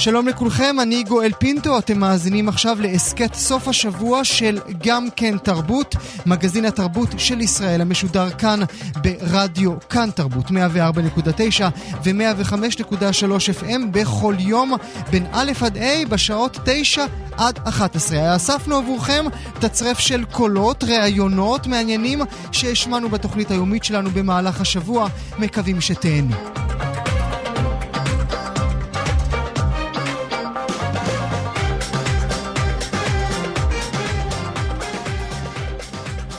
שלום לכולכם, אני גואל פינטו, אתם מאזינים עכשיו להסכת סוף השבוע של גם כן תרבות, מגזין התרבות של ישראל המשודר כאן ברדיו כאן תרבות 104.9 ו-105.3 FM בכל יום בין א' עד ה' בשעות 9 עד 11. אספנו עבורכם תצרף של קולות, ראיונות מעניינים שהשמענו בתוכנית היומית שלנו במהלך השבוע, מקווים שתהנו.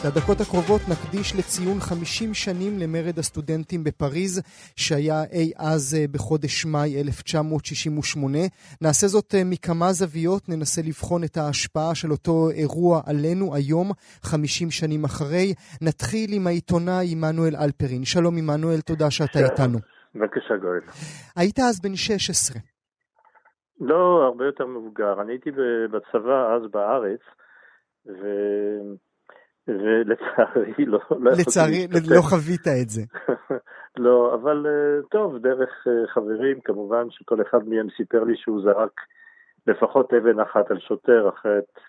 לדקות הקרובות נקדיש לציון 50 שנים למרד הסטודנטים בפריז, שהיה אי אז אה, בחודש מאי 1968. נעשה זאת אה, מכמה זוויות, ננסה לבחון את ההשפעה של אותו אירוע עלינו היום, 50 שנים אחרי. נתחיל עם העיתונאי עמנואל אלפרין. שלום עמנואל, תודה שאתה איתנו. בבקשה גואל. היית אז בן 16. לא, הרבה יותר מבוגר. אני הייתי בצבא אז בארץ, ו... ולצערי לא, לא לצערי לא חווית את זה. לא, אבל אה, טוב, דרך אה, חברים, כמובן שכל אחד מהם סיפר לי שהוא זרק לפחות אבן אחת על שוטר, אחרת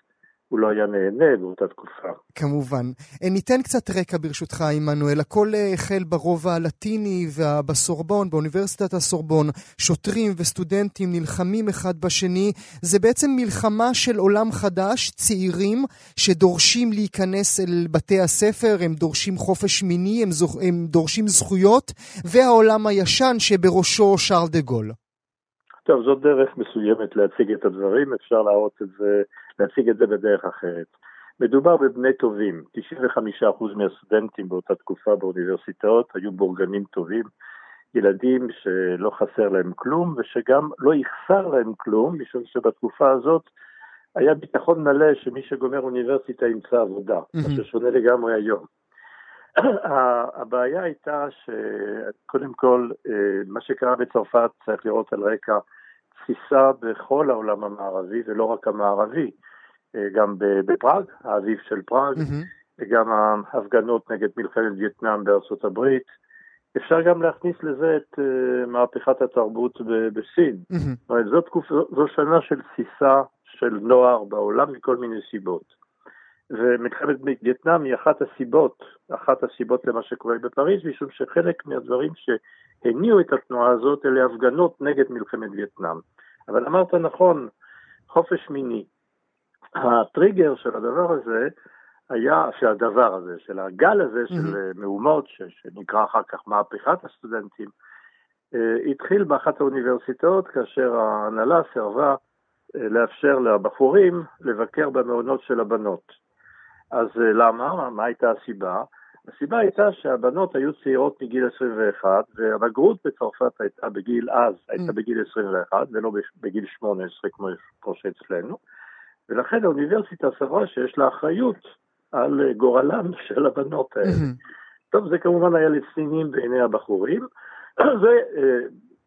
הוא לא היה נהנה באותה תקופה. כמובן. אה, ניתן קצת רקע ברשותך, עמנואל. הכל אה, החל ברובע הלטיני ובסורבון, באוניברסיטת הסורבון. שוטרים וסטודנטים נלחמים אחד בשני. זה בעצם מלחמה של עולם חדש, צעירים שדורשים להיכנס אל בתי הספר, הם דורשים חופש מיני, הם, זוכ... הם דורשים זכויות, והעולם הישן שבראשו שרל דה גול. טוב, זאת דרך מסוימת להציג את הדברים, אפשר להראות את זה, להציג את זה בדרך אחרת. מדובר בבני טובים, 95% מהסטודנטים באותה תקופה באוניברסיטאות היו בורגנים טובים, ילדים שלא חסר להם כלום ושגם לא יחסר להם כלום, משום שבתקופה הזאת היה ביטחון מלא שמי שגומר אוניברסיטה ימצא עבודה, מה. ששונה לגמרי היום. הבעיה הייתה שקודם כל, אה, מה שקרה בצרפת צריך לראות על רקע תפיסה בכל העולם המערבי, ולא רק המערבי, אה, גם בפראג, האביב של פראג, mm-hmm. גם ההפגנות נגד מלחמת וייטנאם בארצות הברית. אפשר גם להכניס לזה את uh, מהפכת התרבות בסין. Mm-hmm. זו, תקופ... זו שנה של תסיסה של נוער בעולם מכל מיני סיבות. ומלחמת וייטנאם היא אחת הסיבות, אחת הסיבות למה שקורה בפריז, משום שחלק מהדברים שהניעו את התנועה הזאת אלה הפגנות נגד מלחמת וייטנאם. אבל אמרת נכון, חופש מיני. הטריגר של הדבר הזה היה, של הדבר הזה, של הגל הזה של mm-hmm. מהומות, ש, שנקרא אחר כך מהפכת הסטודנטים, אה, התחיל באחת האוניברסיטאות כאשר ההנהלה סירבה אה, לאפשר לבחורים לבקר במעונות של הבנות. אז למה? מה הייתה הסיבה? הסיבה הייתה שהבנות היו צעירות מגיל 21, והבגרות בצרפת הייתה בגיל אז, הייתה mm. בגיל 21, ולא בגיל 18 כמו שאצלנו, ולכן האוניברסיטה סברה שיש לה אחריות על אה, גורלם של הבנות האלה. Mm-hmm. טוב, זה כמובן היה לצנינים בעיני הבחורים,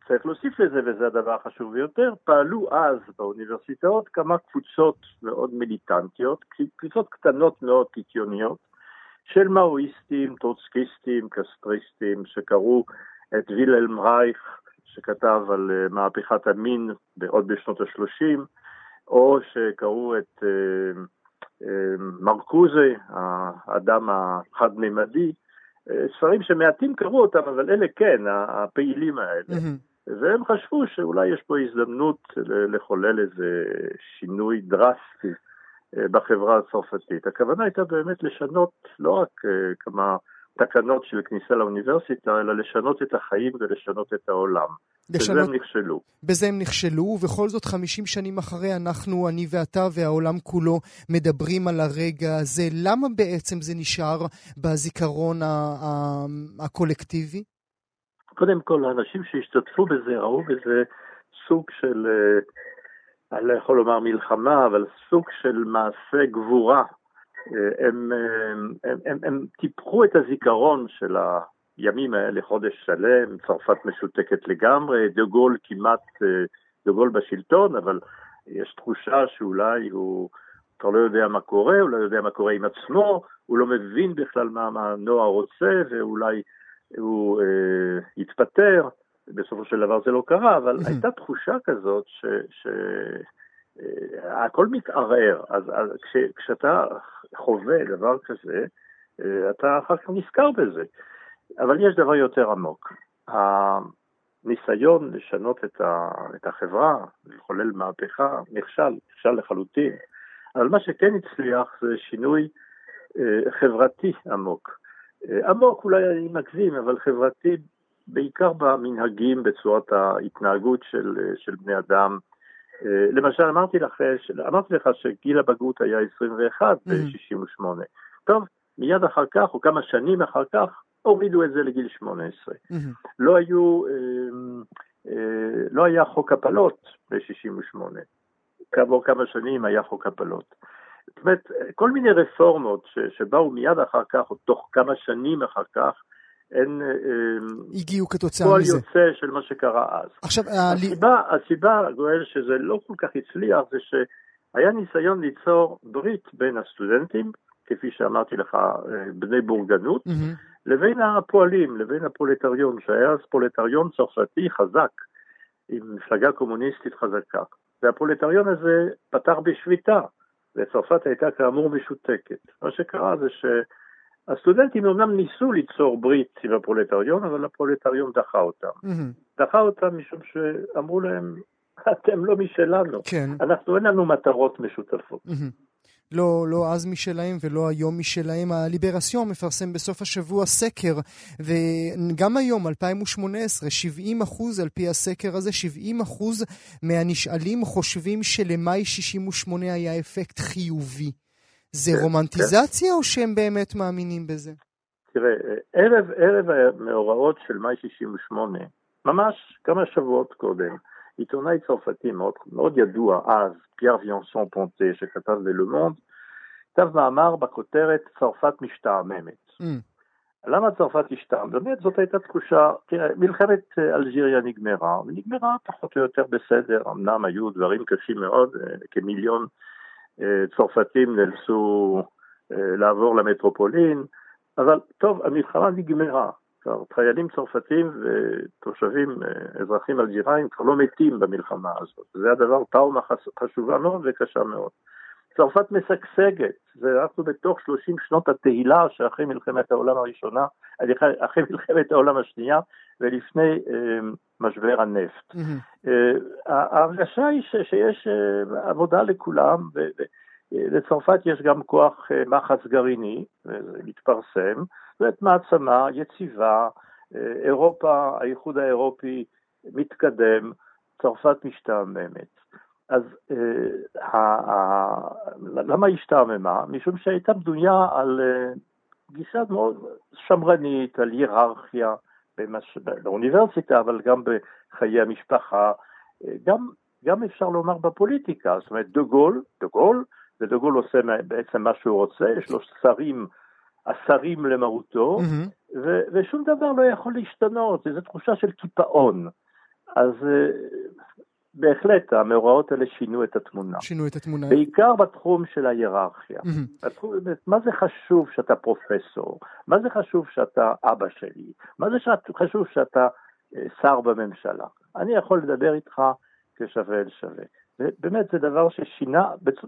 צריך להוסיף לזה, וזה הדבר החשוב ביותר, פעלו אז באוניברסיטאות כמה קבוצות מאוד מיליטנטיות, קבוצות קטנות מאוד קיקיוניות, של מאואיסטים, טרוצקיסטים, קסטריסטים, שקראו את וילהלם רייך, שכתב על uh, מהפכת המין עוד בשנות ה-30, או שקראו את uh, uh, מרקוזה, האדם החד-מימדי, ספרים שמעטים קראו אותם, אבל אלה כן, הפעילים האלה. והם חשבו שאולי יש פה הזדמנות לחולל איזה שינוי דרסטי. אה, בחברה הצרפתית. הכוונה הייתה באמת לשנות לא רק אה, כמה תקנות של כניסה לאוניברסיטה, אלא לשנות את החיים ולשנות את העולם. לשנות... בזה הם נכשלו. בזה הם נכשלו, ובכל זאת 50 שנים אחרי אנחנו, אני ואתה והעולם כולו, מדברים על הרגע הזה. למה בעצם זה נשאר בזיכרון הקולקטיבי? קודם כל, האנשים שהשתתפו בזה ראו בזה סוג של, אה, אני לא יכול לומר מלחמה, אבל סוג של מעשה גבורה. אה, הם, הם, הם, הם, הם טיפחו את הזיכרון של הימים האלה חודש שלם, צרפת משותקת לגמרי, דה גול כמעט, דה גול בשלטון, אבל יש תחושה שאולי הוא כבר לא יודע מה קורה, הוא לא יודע מה קורה עם עצמו, הוא לא מבין בכלל מה, מה הנוער רוצה, ואולי הוא אה, יתפטר, בסופו של דבר זה לא קרה, אבל הייתה תחושה כזאת שהכל אה, מתערער, אז, אז כש, כשאתה חווה דבר כזה, אה, אתה אחר כך נזכר בזה. אבל יש דבר יותר עמוק. הניסיון לשנות את, ה, את החברה, לחולל מהפכה, נכשל, נכשל לחלוטין. אבל מה שכן הצליח זה שינוי אה, חברתי עמוק. עמוק אולי אני מגזים, אבל חברתי בעיקר במנהגים, בצורת ההתנהגות של, אה, של בני אדם. אה, למשל, אמרתי לך, אמרתי לך שגיל הבגרות היה 21 ב-68. Mm-hmm. טוב, מיד אחר כך, או כמה שנים אחר כך, הורידו את זה לגיל 18. Mm-hmm. לא היו, לא היה חוק הפלות ב-68. כעבור כמה שנים היה חוק הפלות. זאת אומרת, כל מיני רפורמות שבאו מיד אחר כך, או תוך כמה שנים אחר כך, הן... אה, הגיעו כתוצאה מזה. פועל יוצא של מה שקרה אז. עכשיו, הסיבה, הסיבה, גואל, שזה לא כל כך הצליח, זה שהיה ניסיון ליצור ברית בין הסטודנטים, כפי שאמרתי לך, אה, בני בורגנות, mm-hmm. לבין הפועלים, לבין הפרולטריון, שהיה אז פרולטריון צרפתי חזק, עם מפלגה קומוניסטית חזקה. והפרולטריון הזה פתח בשביתה. וצרפת הייתה כאמור משותקת. מה שקרה זה שהסטודנטים אמנם ניסו ליצור ברית עם הפרולטריון, אבל הפרולטריון דחה אותם. Mm-hmm. דחה אותם משום שאמרו להם, אתם לא משלנו, כן. אנחנו אין לנו מטרות משותפות. Mm-hmm. לא, לא אז משלהם ולא היום משלהם. הליברסיון מפרסם בסוף השבוע סקר, וגם היום, 2018, 70 אחוז על פי הסקר הזה, 70 אחוז מהנשאלים חושבים שלמאי 68 היה אפקט חיובי. זה כן, רומנטיזציה. או שהם באמת מאמינים בזה? תראה, ערב, ערב המאורעות של מאי 68, ממש כמה שבועות קודם, עיתונאי צרפתי מאוד, מאוד ידוע אז, פייר ויאנסון פונטה, שכתב בלומונד, כתב מאמר בכותרת צרפת משתעממת. Mm. למה צרפת השתעממת? באמת זאת הייתה תחושה, תראה, מלחמת אלג'יריה נגמרה, ונגמרה פחות או יותר בסדר, אמנם היו דברים קשים מאוד, אה, כמיליון אה, צרפתים נאלצו אה, לעבור למטרופולין, אבל טוב, המלחמה נגמרה, חיילים צרפתים ותושבים, אה, אזרחים אלג'יראים כבר לא מתים במלחמה הזאת. זה הדבר טראומה חשובה מאוד וקשה מאוד. צרפת משגשגת, ואנחנו בתוך 30 שנות התהילה שאחרי מלחמת העולם הראשונה, אחרי מלחמת העולם השנייה ולפני אה, משבר הנפט. Mm-hmm. אה, ההרגשה היא ש, שיש אה, עבודה לכולם, ולצרפת יש גם כוח אה, מחץ גרעיני, מתפרסם, זאת מעצמה יציבה, אה, אירופה, האיחוד האירופי מתקדם, צרפת משתעממת. אז אה, למה היא השתעממה? משום שהייתה בנויה על אה, גישה מאוד שמרנית, על היררכיה במש... באוניברסיטה, אבל גם בחיי המשפחה, גם, גם אפשר לומר בפוליטיקה, זאת אומרת דה גול, דה גול, ודה גול עושה בעצם מה שהוא רוצה, יש לו שרים השרים למרותו, mm-hmm. ו- ושום דבר לא יכול להשתנות, זו תחושה של קיפאון. אז uh, בהחלט המאורעות האלה שינו את התמונה. שינו את התמונה. בעיקר בתחום של ההיררכיה. Mm-hmm. התחום, מה זה חשוב שאתה פרופסור? מה זה חשוב שאתה אבא שלי? מה זה חשוב שאתה uh, שר בממשלה? אני יכול לדבר איתך כשווה אל שווה. באמת זה דבר ששינה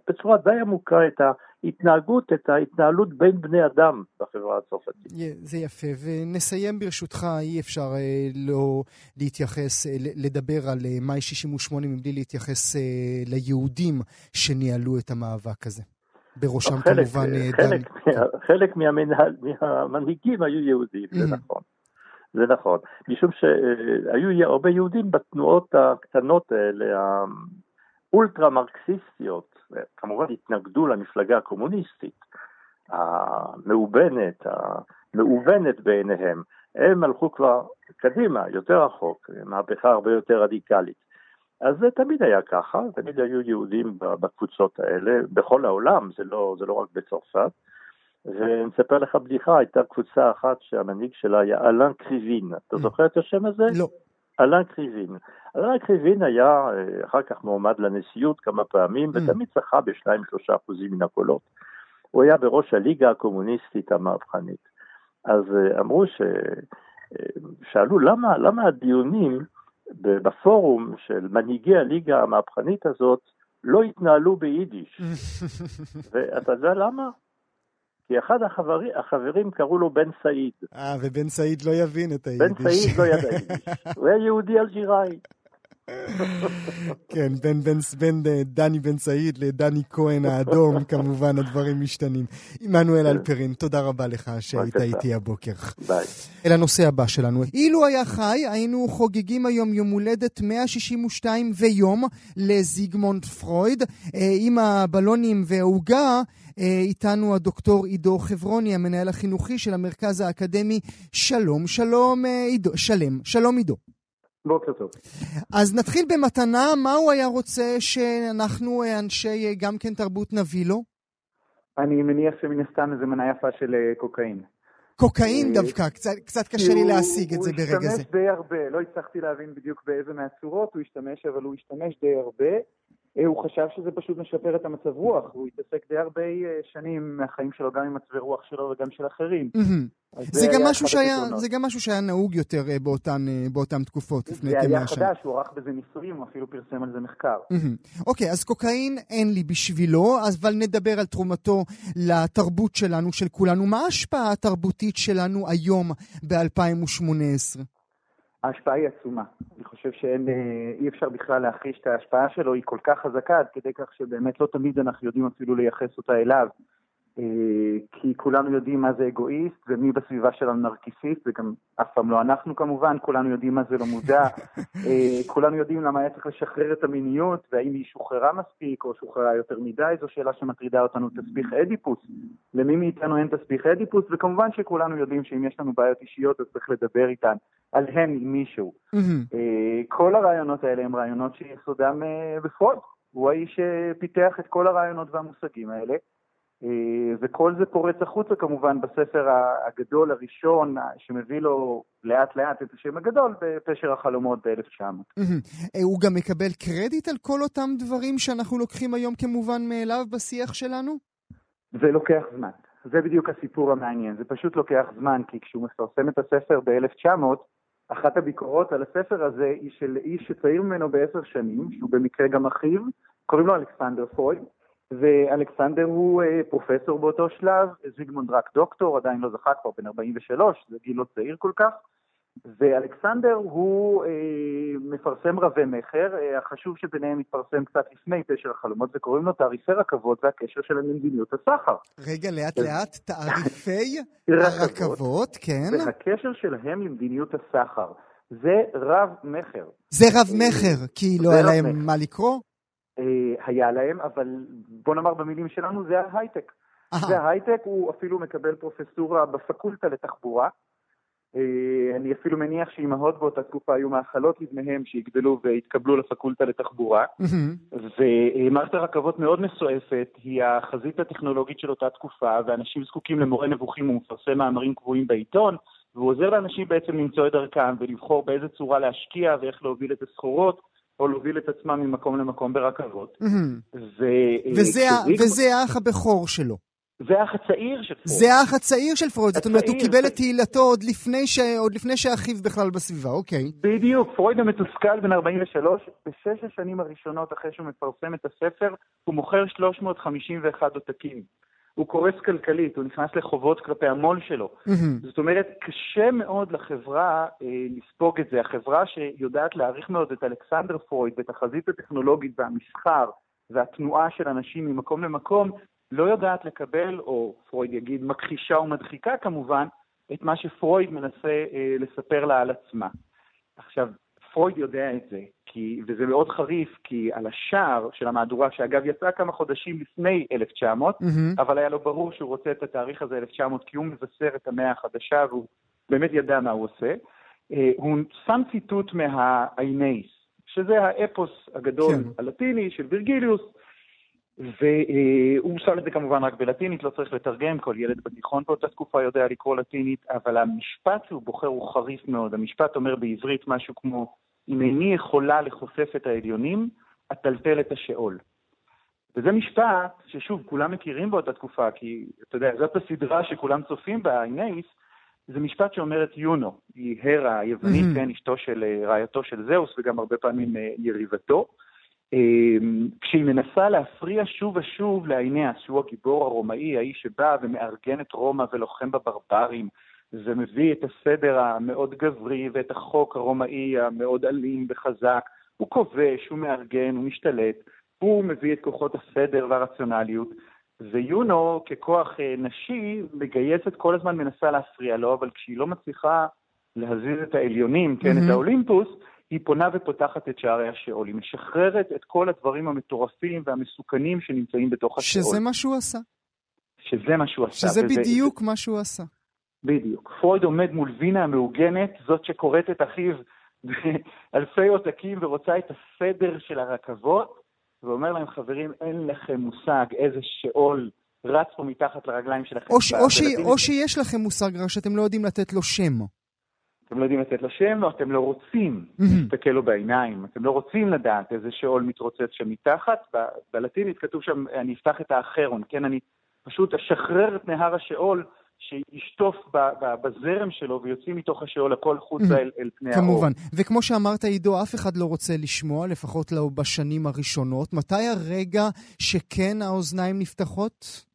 בצורה די עמוקה את ההתנהגות, את ההתנהלות בין בני אדם בחברה הצרפתית. זה יפה, ונסיים ברשותך, אי אפשר אה, לא להתייחס, אה, לדבר על אה, מאי 68 מבלי להתייחס ליהודים שניהלו את המאבק הזה. בראשם חלק, כמובן חלק, דן. מה, חלק מהמנהל, מהמנהיגים היו יהודים, זה mm-hmm. נכון. זה נכון, משום שהיו הרבה יהודים בתנועות הקטנות האלה, אולטרה מרקסיסטיות, כמובן התנגדו למפלגה הקומוניסטית, המאובנת, המאובנת בעיניהם, הם הלכו כבר קדימה, יותר רחוק, מהפכה הרבה יותר רדיקלית. אז זה תמיד היה ככה, תמיד היו יהודים בקבוצות האלה, בכל העולם, זה לא, זה לא רק בצרפת. ואני אספר לך בדיחה, הייתה קבוצה אחת שהמנהיג שלה היה אלן קריבין. אתה mm. זוכר את השם הזה? לא. אלן קריבין. אלן קריבין היה אה, אחר כך מועמד לנשיאות כמה פעמים, mm. ותמיד זכה בשניים שלושה אחוזים מן הקולות. הוא היה בראש הליגה הקומוניסטית המהפכנית. אז אה, אמרו ש... אה, שאלו למה, למה הדיונים בפורום של מנהיגי הליגה המהפכנית הזאת לא התנהלו ביידיש. ואתה יודע למה? כי אחד החברים, החברים קראו לו בן סעיד. אה, ובן סעיד לא יבין את היידיש. בן סעיד לא ידע יידיש. הוא היה יהודי אלג'יראי. כן, בין, בין, בין אה, דני בן סעיד לדני כהן האדום, כמובן הדברים משתנים. עמנואל כן. אלפרין, תודה רבה לך שהיית איתי הבוקר. ביי. אל הנושא הבא שלנו. אילו היה חי, היינו חוגגים היום יום הולדת 162 ויום לזיגמונד פרויד. אה, עם הבלונים והעוגה, איתנו הדוקטור עידו חברוני, המנהל החינוכי של המרכז האקדמי שלום. שלום עידו, שלם. שלום עידו. בוקר טוב. אז נתחיל במתנה, מה הוא היה רוצה שאנחנו, אה, אנשי אה, גם כן תרבות, נביא לו? אני מניח שמן הסתם איזה מנה יפה של אה, קוקאין. קוקאין דווקא, קצת, קצת קשה לי להשיג את זה ברגע זה. הוא השתמש די הרבה, לא הצלחתי להבין בדיוק באיזה מהצורות הוא השתמש, אבל הוא השתמש די הרבה. אה, הוא חשב שזה פשוט משפר את המצב רוח, הוא התעסק די הרבה אה, שנים מהחיים שלו, גם עם מצבי רוח שלו וגם של אחרים. זה, גם משהו שהיה, זה גם משהו שהיה נהוג יותר אה, באותן, באותן תקופות, לפני כמאה שנה. זה היה חדש, הוא ערך בזה ניסויים, הוא אפילו פרסם על זה מחקר. אוקיי, אז קוקאין אין לי בשבילו, אבל נדבר על תרומתו לתרבות שלנו, של כולנו. מה ההשפעה התרבותית שלנו היום, ב-2018? ההשפעה היא עצומה. אני חושב שאי אה, אפשר בכלל להכחיש את ההשפעה שלו, היא כל כך חזקה עד כדי כך שבאמת לא תמיד אנחנו יודעים אפילו לייחס אותה אליו. אה, כי כולנו יודעים מה זה אגואיסט ומי בסביבה שלנו נרקיסיסט, וגם אף פעם לא אנחנו כמובן, כולנו יודעים מה זה לא מודע, אה, כולנו יודעים למה היה צריך לשחרר את המיניות, והאם היא שוחררה מספיק או שוחררה יותר מדי, זו שאלה שמטרידה אותנו תסביך אדיפוס. למי מאיתנו אין תסביך אדיפוס, וכמובן שכולנו יודעים שאם יש לנו בעיות אישיות אז צריך לדבר איתן, עליהן עם מישהו. אה, כל הרעיונות האלה הם רעיונות שיסודם בפרוד. הוא האיש שפיתח את כל הרעיונות והמושגים האלה. אה, וכל זה פורץ החוצה כמובן בספר הגדול הראשון שמביא לו לאט לאט את השם הגדול בפשר החלומות ב-1900. אה, הוא גם מקבל קרדיט על כל אותם דברים שאנחנו לוקחים היום כמובן מאליו בשיח שלנו? זה לוקח זמן. זה בדיוק הסיפור המעניין. זה פשוט לוקח זמן, כי כשהוא מפרסם את הספר ב-1900, אחת הביקורות על הספר הזה היא של איש שצעיר ממנו בעשר שנים, שהוא במקרה גם אחיו, קוראים לו אלכסנדר פרויד. ואלכסנדר הוא אה, פרופסור באותו שלב, זיגמונד רק דוקטור, עדיין לא זכה כבר בן 43, זה גיל לא צעיר כל כך, ואלכסנדר הוא אה, מפרסם רבי מכר, אה, החשוב שביניהם מתפרסם קצת לפני פשר החלומות, וקוראים לו תעריפי רכבות והקשר שלהם למדיניות הסחר. רגע, לאט לאט, תעריפי הרכבות, כן. והקשר שלהם למדיניות הסחר. זה רב מכר. זה רב מכר, כי לא היה להם מה לקרוא? אה, היה להם, אבל בוא נאמר במילים שלנו, זה ההייטק. זה ההייטק, הוא אפילו מקבל פרופסורה בפקולטה לתחבורה. אה, אני אפילו מניח שאימהות באותה תקופה היו מאכלות לבניהם שיגדלו ויתקבלו לפקולטה לתחבורה. ומערכת הרכבות מאוד מסועפת, היא החזית הטכנולוגית של אותה תקופה, ואנשים זקוקים למורה נבוכים, הוא מפרסם מאמרים קבועים בעיתון, והוא עוזר לאנשים בעצם למצוא את דרכם ולבחור באיזה צורה להשקיע ואיך להוביל את הסחורות. או להוביל את עצמם ממקום למקום ברכבות. ו... וזה, וזה האח הבכור שלו. זה האח הצעיר של פרויד. זה האח הצעיר של פרויד, זאת אומרת, הוא קיבל את תהילתו עוד לפני, ש... עוד לפני שאחיו בכלל בסביבה, אוקיי. בדיוק, פרויד המתוסכל בן 43, בשש השנים הראשונות אחרי שהוא מפרסם את הספר, הוא מוכר 351 עותקים. הוא קורס כלכלית, הוא נכנס לחובות כלפי המו"ל שלו. Mm-hmm. זאת אומרת, קשה מאוד לחברה אה, לספוג את זה. החברה שיודעת להעריך מאוד את אלכסנדר פרויד ואת החזית הטכנולוגית והמסחר והתנועה של אנשים ממקום למקום, לא יודעת לקבל, או פרויד יגיד מכחישה ומדחיקה כמובן, את מה שפרויד מנסה אה, לספר לה על עצמה. עכשיו, פרויד יודע את זה, כי, וזה מאוד חריף, כי על השער של המהדורה, שאגב יצאה כמה חודשים לפני 1900, mm-hmm. אבל היה לו ברור שהוא רוצה את התאריך הזה, 1900, כי הוא מבשר את המאה החדשה, והוא באמת ידע מה הוא עושה. הוא שם ציטוט מהאיינאיס, שזה האפוס הגדול כן. הלטיני של וירגיליוס, והוא שם את זה כמובן רק בלטינית, לא צריך לתרגם, כל ילד בתיכון באותה תקופה יודע לקרוא לטינית, אבל המשפט שהוא בוחר הוא חריף מאוד. המשפט אומר בעברית משהו כמו, אם איני יכולה לחופף את העליונים, אטלטל את השאול. וזה משפט ששוב, כולם מכירים באותה תקופה, כי אתה יודע, זאת הסדרה שכולם צופים בה, אינאיס, זה משפט שאומרת יונו, היא הרה היוונית, mm-hmm. כן, אשתו של רעייתו של זהוס וגם הרבה פעמים אה, יריבתו. אמ, כשהיא מנסה להפריע שוב ושוב לאיניאס, שהוא הגיבור הרומאי, האיש שבא ומארגן את רומא ולוחם בברברים, ומביא את הסדר המאוד גברי ואת החוק הרומאי המאוד אלים וחזק, הוא כובש, הוא מארגן, הוא משתלט, הוא מביא את כוחות הסדר והרציונליות, ויונו ככוח אה, נשי מגייסת כל הזמן, מנסה להפריע לו, אבל כשהיא לא מצליחה להזיז את העליונים, כן, mm-hmm. את האולימפוס, היא פונה ופותחת את שערי השאול, היא משחררת את כל הדברים המטורפים והמסוכנים שנמצאים בתוך השאול. שזה מה שהוא עשה. שזה מה שהוא עשה. שזה וזה, בדיוק מה שהוא עשה. בדיוק. פרויד עומד מול וינה המעוגנת, זאת שקוראת את אחיו באלפי עותקים ורוצה את הסדר של הרכבות, ואומר להם, חברים, אין לכם מושג איזה שאול רץ פה מתחת לרגליים שלכם. או, ש, או, ש, או שיש לכם מושג, רק שאתם לא יודעים לתת לו שם. אתם לא יודעים לתת לו שם, או אתם לא רוצים להסתכל לו בעיניים, אתם לא רוצים לדעת איזה שאול מתרוצץ שם מתחת. בלטינית כתוב שם, אני אפתח את האחרון, כן? אני פשוט אשחרר את נהר השאול, שישטוף בזרם שלו ויוצאים מתוך השאול הכל חוצה אל, אל פני האור. כמובן. וכמו שאמרת, עידו, אף אחד לא רוצה לשמוע, לפחות לא בשנים הראשונות. מתי הרגע שכן האוזניים נפתחות?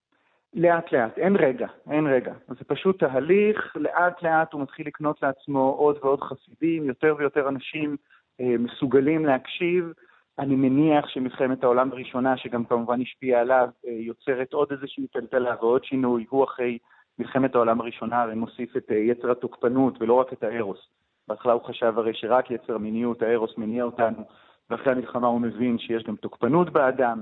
לאט לאט, אין רגע, אין רגע. זה פשוט תהליך, לאט לאט הוא מתחיל לקנות לעצמו עוד ועוד חסידים, יותר ויותר אנשים אה, מסוגלים להקשיב. אני מניח שמלחמת העולם הראשונה, שגם כמובן השפיעה עליו, אה, יוצרת עוד איזושהי טלטלה ועוד שינוי. הוא אחרי מלחמת העולם הראשונה הרי מוסיף את אה, יצר התוקפנות ולא רק את הארוס. בהתחלה הוא חשב הרי שרק יצר המיניות, הארוס מניע אותנו, ואחרי המלחמה הוא מבין שיש גם תוקפנות באדם.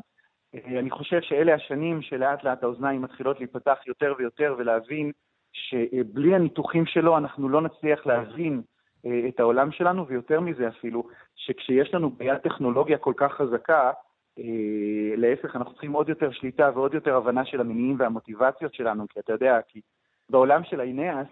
אה, אני חושב שאלה השנים שלאט לאט האוזניים מתחילות להיפתח יותר ויותר ולהבין שבלי הניתוחים שלו אנחנו לא נצליח להבין אה, את העולם שלנו, ויותר מזה אפילו, שכשיש לנו ביד טכנולוגיה כל כך חזקה, אה, להפך, אנחנו צריכים עוד יותר שליטה ועוד יותר הבנה של המניעים והמוטיבציות שלנו, כי אתה יודע, כי בעולם של האינאס,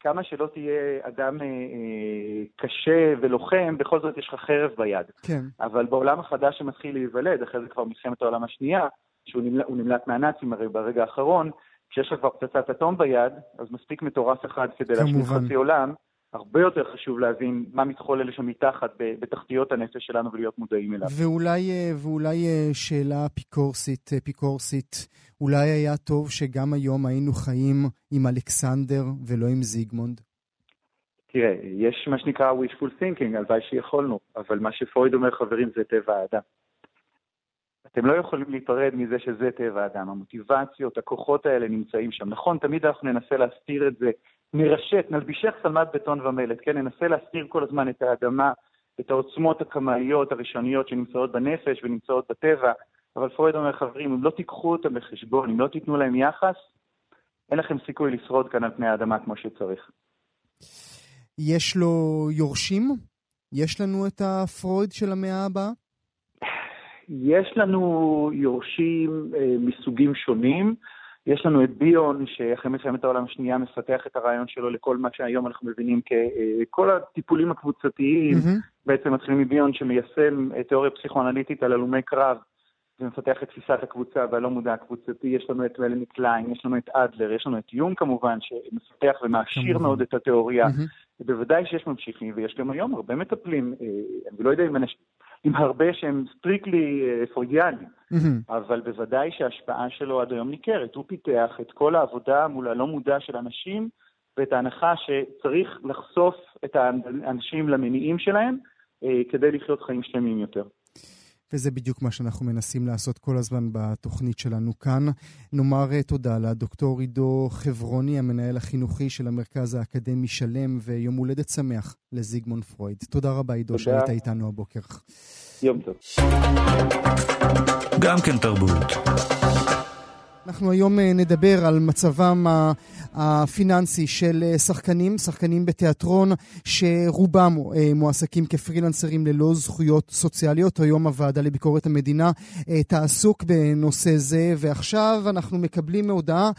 כמה שלא תהיה אדם אה, אה, קשה ולוחם, בכל זאת יש לך חרב ביד. כן. אבל בעולם החדש שמתחיל להיוולד, אחרי זה כבר מלחמת העולם השנייה, שהוא נמלט, נמלט מהנאצים הרי ברגע האחרון, כשיש לך כבר פצצת אטום ביד, אז מספיק מטורף אחד כדי להשמיד חצי עולם. הרבה יותר חשוב להבין מה מתחולל שם מתחת בתחתיות הנפש שלנו ולהיות מודעים אליו. ואולי, אה, ואולי אה, שאלה אפיקורסית, אפיקורסית, אולי היה טוב שגם היום היינו חיים עם אלכסנדר ולא עם זיגמונד? תראה, יש מה שנקרא wishful thinking, הלוואי שיכולנו, אבל מה שפרויד אומר, חברים, זה טבע האדם. אתם לא יכולים להיפרד מזה שזה טבע האדם. המוטיבציות, הכוחות האלה נמצאים שם. נכון, תמיד אנחנו ננסה להסתיר את זה נרשת, נלבישך שלמת בטון ומלט, כן? ננסה להסתיר כל הזמן את האדמה, את העוצמות הקמאיות הראשוניות שנמצאות בנפש ונמצאות בטבע, אבל פרויד אומר, חברים, אם לא תיקחו אותם בחשבון, אם לא תיתנו להם יחס, אין לכם סיכוי לשרוד כאן על פני האדמה כמו שצריך. יש לו יורשים? יש לנו את הפרויד של המאה הבאה? יש לנו יורשים אה, מסוגים שונים. יש לנו את ביון, שאחרי מלחמת העולם השנייה מפתח את הרעיון שלו לכל מה שהיום אנחנו מבינים ככל הטיפולים הקבוצתיים, mm-hmm. בעצם מתחילים מביון שמיישם תיאוריה פסיכואנליטית על הלומי קרב, ומפתח את תפיסת הקבוצה והלא מודע הקבוצתי, יש לנו את מלני קליין, יש לנו את אדלר, יש לנו את יונג כמובן, שמפתח ומעשיר מאוד את התיאוריה. Mm-hmm. בוודאי שיש ממשיכים, ויש גם היום הרבה מטפלים, אה, אני לא יודע אם אנשים... עם הרבה שהם strictly פרוידיאליים, mm-hmm. אבל בוודאי שההשפעה שלו עד היום ניכרת. הוא פיתח את כל העבודה מול הלא מודע של אנשים, ואת ההנחה שצריך לחשוף את האנשים למניעים שלהם אה, כדי לחיות חיים שלמים יותר. וזה בדיוק מה שאנחנו מנסים לעשות כל הזמן בתוכנית שלנו כאן. נאמר אה, תודה לדוקטור עידו חברוני, המנהל החינוכי של המרכז האקדמי שלם, ויום הולדת שמח לזיגמונד פרויד. תודה רבה עידו שהיית איתנו הבוקר. יום טוב. גם כן תרבות. אנחנו היום אה, נדבר על מצבם הפיננסי של אה, שחקנים, שחקנים בתיאטרון שרובם אה, מועסקים כפרילנסרים ללא זכויות סוציאליות. היום הוועדה לביקורת המדינה תעסוק בנושא זה, ועכשיו אנחנו מקבלים הודעה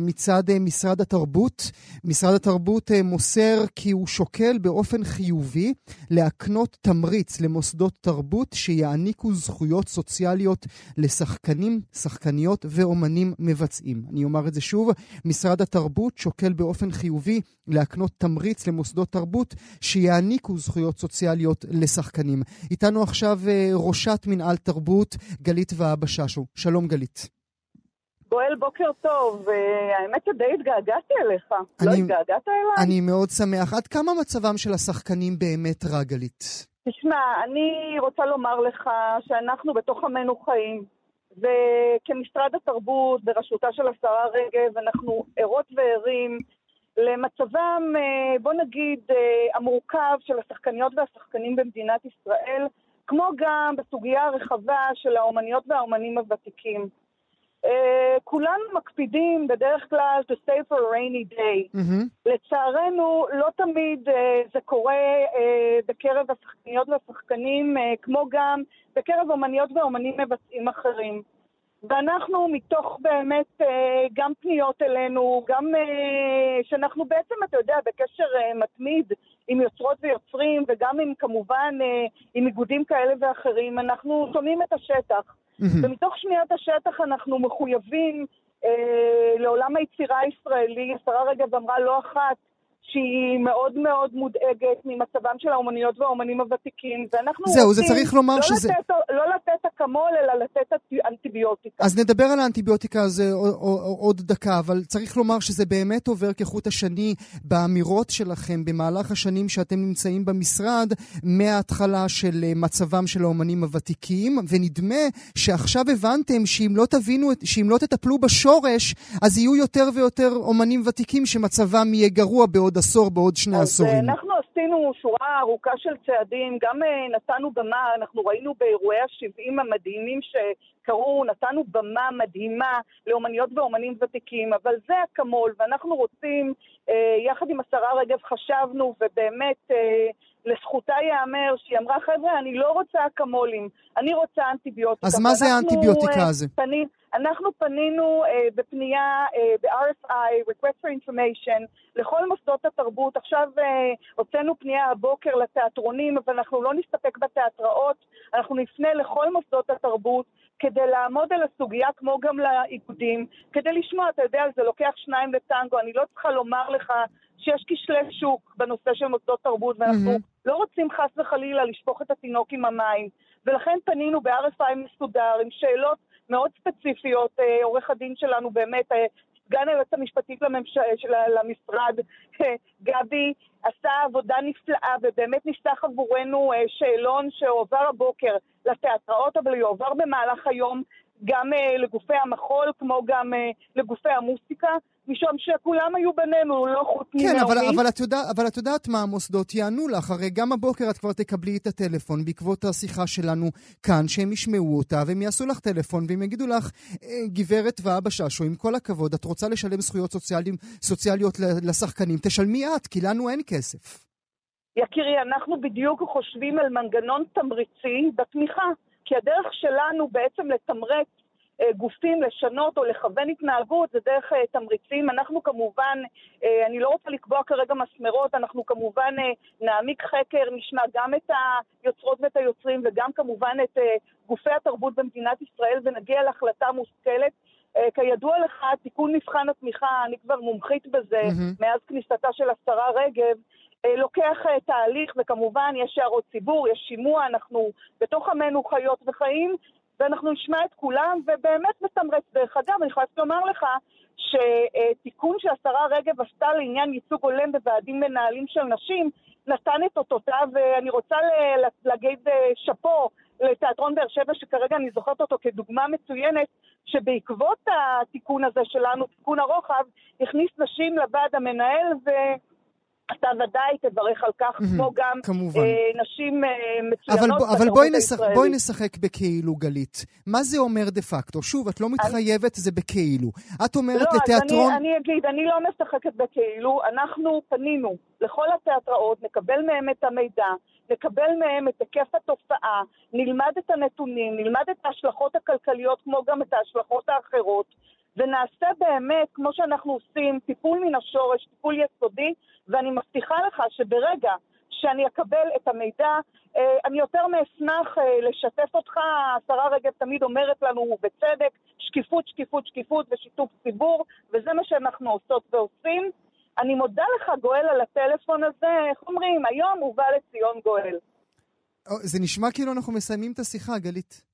מצד משרד התרבות. משרד התרבות מוסר כי הוא שוקל באופן חיובי להקנות תמריץ למוסדות תרבות שיעניקו זכויות סוציאליות לשחקנים, שחקניות ואומנים מבצעים. אני אומר את זה שוב, משרד התרבות שוקל באופן חיובי להקנות תמריץ למוסדות תרבות שיעניקו זכויות סוציאליות לשחקנים. איתנו עכשיו אה, ראשת מנהל תרבות, גלית והבששו. שלום גלית. גואל, בוקר טוב. אה, האמת שדי התגעגעתי אליך. לא אני, לא התגעגעת אליי? אני מאוד שמח. עד כמה מצבם של השחקנים באמת רע, גלית? תשמע, אני רוצה לומר לך שאנחנו בתוך עמנו חיים. וכמשרד התרבות, בראשותה של השרה רגב, אנחנו ערות וערים למצבם, אה, בוא נגיד, אה, המורכב של השחקניות והשחקנים במדינת ישראל, כמו גם בסוגיה הרחבה של האומניות והאומנים הוותיקים. Uh, כולנו מקפידים בדרך כלל to save for a rainy day. Mm-hmm. לצערנו, לא תמיד uh, זה קורה uh, בקרב השחקניות והשחקנים, uh, כמו גם בקרב אומניות ואומנים מבצעים אחרים. ואנחנו מתוך באמת אה, גם פניות אלינו, גם אה, שאנחנו בעצם, אתה יודע, בקשר אה, מתמיד עם יוצרות ויוצרים, וגם עם כמובן עם איגודים כאלה ואחרים, אנחנו שומעים את השטח. ומתוך שמיעת השטח אנחנו מחויבים לעולם היצירה הישראלי. השרה רגב אמרה לא אחת שהיא מאוד מאוד מודאגת ממצבם של האומניות והאומנים הוותיקים, ואנחנו זהו, רוצים זה צריך לומר לא, שזה... לתת, לא לתת אקמול, אלא לתת אנטיביוטיקה. אז נדבר על האנטיביוטיקה הזה עוד דקה, אבל צריך לומר שזה באמת עובר כחוט השני באמירות שלכם במהלך השנים שאתם נמצאים במשרד, מההתחלה של אה, מצבם של האומנים הוותיקים, ונדמה שעכשיו הבנתם שאם לא תבינו, שאם לא תטפלו בשורש, אז יהיו יותר ויותר אומנים ותיקים שמצבם יהיה גרוע בעוד עשור, בעוד שני אז עשורים. אז אנחנו עשינו שורה ארוכה של צעדים, גם אה, נתנו במה, אנחנו ראינו באירועי ה-70 המדהימים שקרו, נתנו במה מדהימה לאומניות ואומנים ותיקים, אבל זה אקמול, ואנחנו רוצים, אה, יחד עם השרה רגב חשבנו, ובאמת אה, לזכותה ייאמר שהיא אמרה, חבר'ה, אני לא רוצה אקמולים, אני רוצה אנטיביוטיקה. אז מה זה האנטיביוטיקה הזה? פנים, אנחנו פנינו uh, בפנייה uh, ב-RFI, Request for Information, לכל מוסדות התרבות. עכשיו uh, הוצאנו פנייה הבוקר לתיאטרונים, אבל אנחנו לא נסתפק בתיאטראות, אנחנו נפנה לכל מוסדות התרבות כדי לעמוד על הסוגיה, כמו גם לאיגודים, כדי לשמוע, אתה יודע, זה לוקח שניים לטנגו, אני לא צריכה לומר לך שיש כשלי שוק בנושא של מוסדות תרבות, ואנחנו mm-hmm. לא רוצים חס וחלילה לשפוך את התינוק עם המים. ולכן פנינו ב-RFI מסודר עם שאלות מאוד ספציפיות. אה, עורך הדין שלנו באמת, אה, סגן היועץ המשפטית לממש... של... למשרד, אה, גבי, עשה עבודה נפלאה ובאמת נפתח עבורנו שאלון שהועבר הבוקר לתיאטראות, אבל יועבר במהלך היום גם לגופי המחול כמו גם לגופי המוסיקה. משום שכולם היו בינינו, לא חוץ ממאומי. כן, אבל, אבל, את יודע, אבל את יודעת מה המוסדות יענו לך, הרי גם הבוקר את כבר תקבלי את הטלפון בעקבות השיחה שלנו כאן, שהם ישמעו אותה, והם יעשו לך טלפון, והם יגידו לך, אה, גברת ואבא ששו, עם כל הכבוד, את רוצה לשלם זכויות סוציאליים, סוציאליות לשחקנים, תשלמי את, כי לנו אין כסף. יקירי, אנחנו בדיוק חושבים על מנגנון תמריצי בתמיכה, כי הדרך שלנו בעצם לתמרץ גופים לשנות או לכוון התנהגות זה דרך אה, תמריצים. אנחנו כמובן, אה, אני לא רוצה לקבוע כרגע מסמרות, אנחנו כמובן נעמיק חקר, נשמע גם את היוצרות ואת היוצרים וגם כמובן את גופי התרבות במדינת ישראל ונגיע להחלטה מושכלת. כידוע לך, תיקון מבחן התמיכה, אני כבר מומחית בזה mm-hmm. מאז כניסתה של השרה רגב, לוקח תהליך, וכמובן יש הערות ציבור, יש שימוע, אנחנו בתוך עמנו חיות וחיים, ואנחנו נשמע את כולם, ובאמת מתמרץ. דרך אגב, אני יכולה לומר לך שתיקון שהשרה רגב עשתה לעניין ייצוג הולם בוועדים מנהלים של נשים, נתן את אותותיו, ואני רוצה להגיד אה, שאפו לתיאטרון באר שבע, שכרגע אני זוכרת אותו כדוגמה מצוינת, שבעקבות התיקון הזה שלנו, תיקון הרוחב, הכניס נשים לוועד המנהל, ו... אתה ודאי תברך על כך, כמו גם כמובן. אה, נשים אה, אבל, מצוינות אבל בתרבות בואי, נשחק. בואי נשחק בכאילו, גלית. מה זה אומר דה פקטו? שוב, את לא מתחייבת, זה בכאילו. את אומרת לא, לתיאטרון... אז אני, אני אגיד, אני לא משחקת בכאילו, אנחנו פנינו לכל התיאטראות, נקבל מהם את המידע, נקבל מהם את היקף התופעה, נלמד את הנתונים, נלמד את ההשלכות הכלכליות כמו גם את ההשלכות האחרות, ונעשה באמת, כמו שאנחנו עושים, טיפול מן השורש, טיפול יסודי, ואני מבטיחה לך שברגע שאני אקבל את המידע, אה, אני יותר מאשמח אה, לשתף אותך, השרה רגב תמיד אומרת לנו, ובצדק, שקיפות, שקיפות, שקיפות ושיתוף ציבור, וזה מה שאנחנו עושות ועושים. אני מודה לך, גואל, על הטלפון הזה, איך אומרים, היום הובא לציון גואל. אה, זה נשמע כאילו אנחנו מסיימים את השיחה, גלית.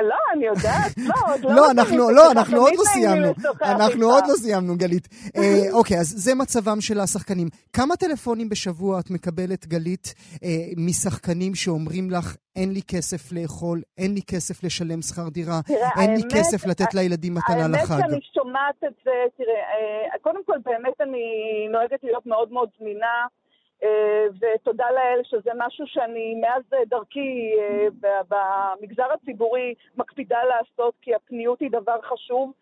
לא, אני יודעת, לא, עוד לא. לא, מסיימים אנחנו, לא, אנחנו עוד לא סיימנו. אנחנו. עוד לא סיימנו, גלית. אה, אוקיי, אז זה מצבם של השחקנים. כמה טלפונים בשבוע את מקבלת, גלית, אה, משחקנים שאומרים לך, אין לי כסף לאכול, אין לי כסף לשלם שכר דירה, אין לי כסף לתת לילדים מתנה לחג? האמת שאני שומעת את זה, תראה, אה, קודם כל באמת אני נוהגת להיות מאוד מאוד זמינה, ותודה לאל שזה משהו שאני מאז דרכי אה, במגזר הציבורי מקפידה לעשות, כי הפניות היא דבר חשוב.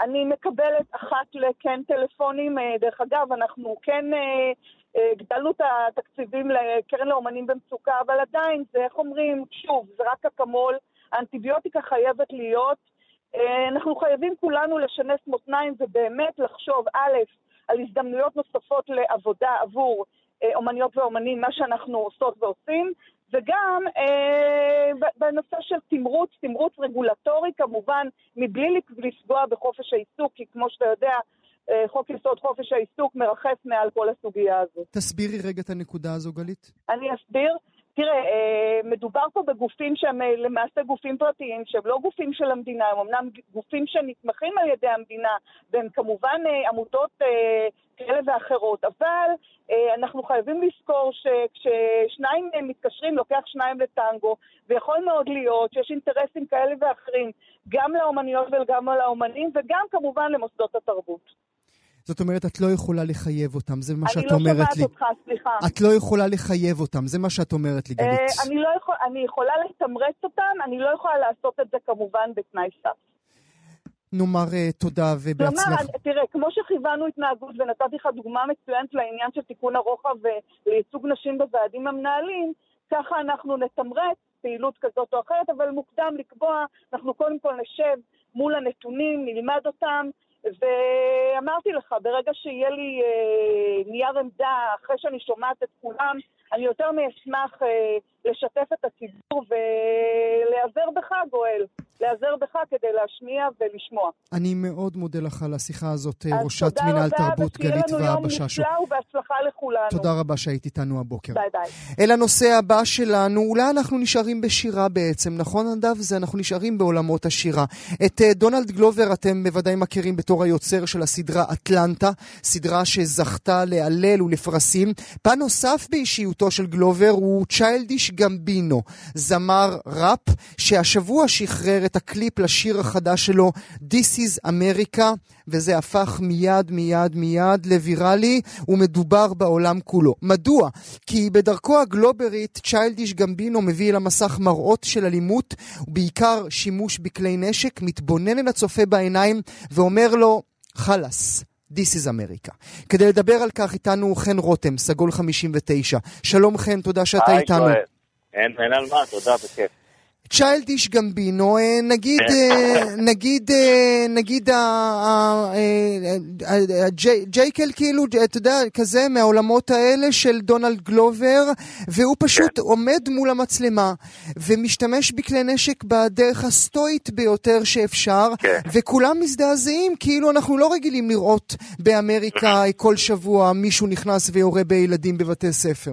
אני מקבלת אחת לכן טלפונים, אה, דרך אגב, אנחנו כן אה, אה, הגדלנו את התקציבים לקרן לאומנים במצוקה, אבל עדיין זה, איך אומרים, שוב, זה רק אקמול, האנטיביוטיקה חייבת להיות. אה, אנחנו חייבים כולנו לשנס מותניים ובאמת לחשוב, א', על הזדמנויות נוספות לעבודה עבור אה, אומניות ואומנים, מה שאנחנו עושות ועושים, וגם אה, בנושא של תמרוץ, תמרוץ רגולטורי כמובן, מבלי לפ- לפגוע בחופש העיסוק, כי כמו שאתה יודע, אה, חוק יסוד חופש העיסוק מרחף מעל כל הסוגיה הזו. תסבירי רגע את הנקודה הזו, גלית. אני אסביר. תראה, אה, מדובר פה בגופים שהם אה, למעשה גופים פרטיים, שהם לא גופים של המדינה, הם אמנם גופים שנתמכים על ידי המדינה, והם כמובן אה, עמותות כאלה ואחרות, אבל אנחנו חייבים לזכור שכששניים מתקשרים, לוקח שניים לטנגו, ויכול מאוד להיות שיש אינטרסים כאלה ואחרים, גם לאומניות וגם לאומנים, וגם כמובן למוסדות התרבות. זאת אומרת, את לא יכולה לחייב אותם, זה מה אני שאת לא אומרת שומעת לי. אותך, סליחה. את לא יכולה לחייב אותם, זה מה שאת אומרת לי, גלית. אה, אני, לא יכול, אני יכולה לתמרץ אותם, אני לא יכולה לעשות את זה כמובן בתנאי סף. נאמר אה, תודה כלומר, ובהצלחה. אני- תראה, כמו שכיוונו התנהגות ונתתי לך דוגמה מצוינת לעניין של תיקון הרוחב ולייצוג נשים בוועדים המנהלים, ככה אנחנו נתמרץ פעילות כזאת או אחרת, אבל מוקדם לקבוע, אנחנו קודם כל נשב מול הנתונים, נלמד אותם, ואמרתי לך, ברגע שיהיה לי אה, נייר עמדה, אחרי שאני שומעת את כולם, אני יותר מאשמח אה, לשתף את הציבור ולהיעזר בך, גואל. להיעזר בך כדי להשמיע ולשמוע. אני מאוד מודה לך על השיחה הזאת, אה, אז ראשת תודה מינהל רבה, תרבות ושיהיה גלית לנו יום והבה ששו. נפלא ובהצלחה לכולנו. תודה רבה שהיית איתנו הבוקר. ביי ביי. אל הנושא הבא שלנו, אולי אנחנו נשארים בשירה בעצם, נכון נדב? זה אנחנו נשארים בעולמות השירה. את אה, דונלד גלובר אתם בוודאי מכירים בתור היוצר של הסדרה אטלנטה, סדרה שזכתה להלל ולפרסים. פן נוסף באישיותו של גלובר הוא צ'יילדיש גמבינו, זמר ראפ, שהשבוע שחרר את הקליפ לשיר החדש שלו, This is America, וזה הפך מיד מיד מיד לוויראלי, ומדובר בעולם כולו. מדוע? כי בדרכו הגלוברית, צ'יילדיש גמבינו מביא אל המסך מראות של אלימות, ובעיקר שימוש בכלי נשק, מתבונן אל הצופה בעיניים ואומר לו, חלאס. This is America. כדי לדבר על כך איתנו חן רותם, סגול 59. שלום חן, תודה שאתה היי, איתנו. אין, אין על מה, תודה, בכיף. צ'יילדיש גמבינו, אה, נגיד, אה, נגיד, אה, נגיד, אה, אה, ג'ייקל כאילו, אתה יודע, כזה מהעולמות האלה של דונלד גלובר, והוא פשוט עומד מול המצלמה ומשתמש בכלי נשק בדרך הסטואית ביותר שאפשר, כן. וכולם מזדעזעים, כאילו אנחנו לא רגילים לראות באמריקה כל שבוע מישהו נכנס ויורה בילדים בבתי ספר.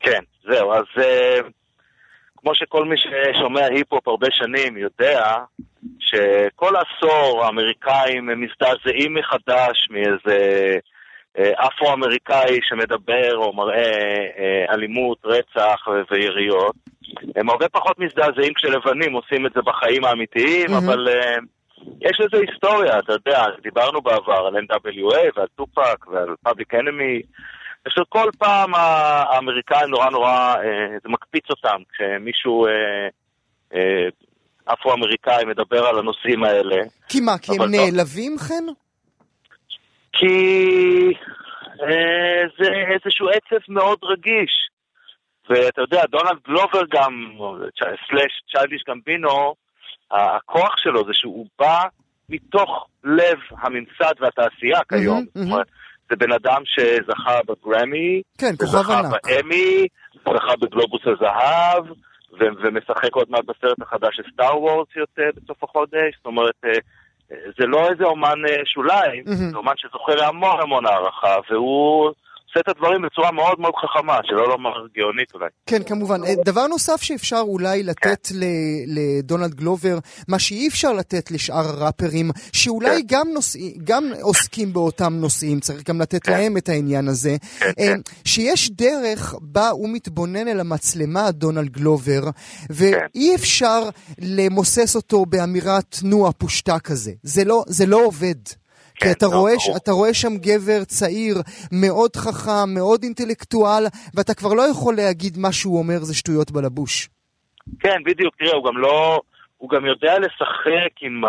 כן, זהו, אז אה, כמו שכל מי ששומע היפ-הופ הרבה שנים יודע, שכל עשור האמריקאים הם מזדעזעים מחדש מאיזה אה, אפרו-אמריקאי שמדבר או מראה אה, אלימות, רצח ויריות. הם הרבה פחות מזדעזעים כשלבנים עושים את זה בחיים האמיתיים, מהמם. אבל אה, יש לזה היסטוריה, אתה יודע, דיברנו בעבר על NWA ועל טופאק ועל Public Enemy פשוט כל פעם האמריקאים נורא נורא, אה, זה מקפיץ אותם כשמישהו אה, אה, אפרו-אמריקאי מדבר על הנושאים האלה. כי מה, כי הם לא. נעלבים, חן? כי זה איזשהו עצב מאוד רגיש. ואתה יודע, דונלד גלובר גם, סלאש צ'יילדיש גמבינו, הכוח שלו זה שהוא בא מתוך לב הממסד והתעשייה כיום. זאת אומרת, זה בן אדם שזכה בגרמי, כן, כוכב ענק. באמי, זכה בגלובוס הזהב, ו- ומשחק עוד מעט בסרט החדש של סטאר וורס שיוצא בסוף החודש, זאת אומרת, אה, אה, זה לא איזה אומן אה, שוליים, מהמם. זה אומן שזוכה להמון המון הערכה, והוא עושה את הדברים בצורה מאוד מאוד חכמה, שלא לומר גאונית אולי. כן, כמובן. אה, דבר נוסף שאפשר אולי לתת כן. לדונלד גלובר, מה שאי אפשר לתת לשאר הראפרים, שאולי כן. גם, נושא, גם עוסקים באותם נושאים, צריך גם לתת כן. להם את העניין הזה, כן, אה, כן. שיש דרך בה הוא מתבונן אל המצלמה, דונלד גלובר, ואי אפשר למוסס אותו באמירת נו הפושטה כזה. זה לא, זה לא עובד. כי כן, אתה לא, רואה, ברור. אתה רואה שם גבר צעיר, מאוד חכם, מאוד אינטלקטואל, ואתה כבר לא יכול להגיד מה שהוא אומר זה שטויות בלבוש. כן, בדיוק, תראה, הוא גם לא... הוא גם יודע לשחק עם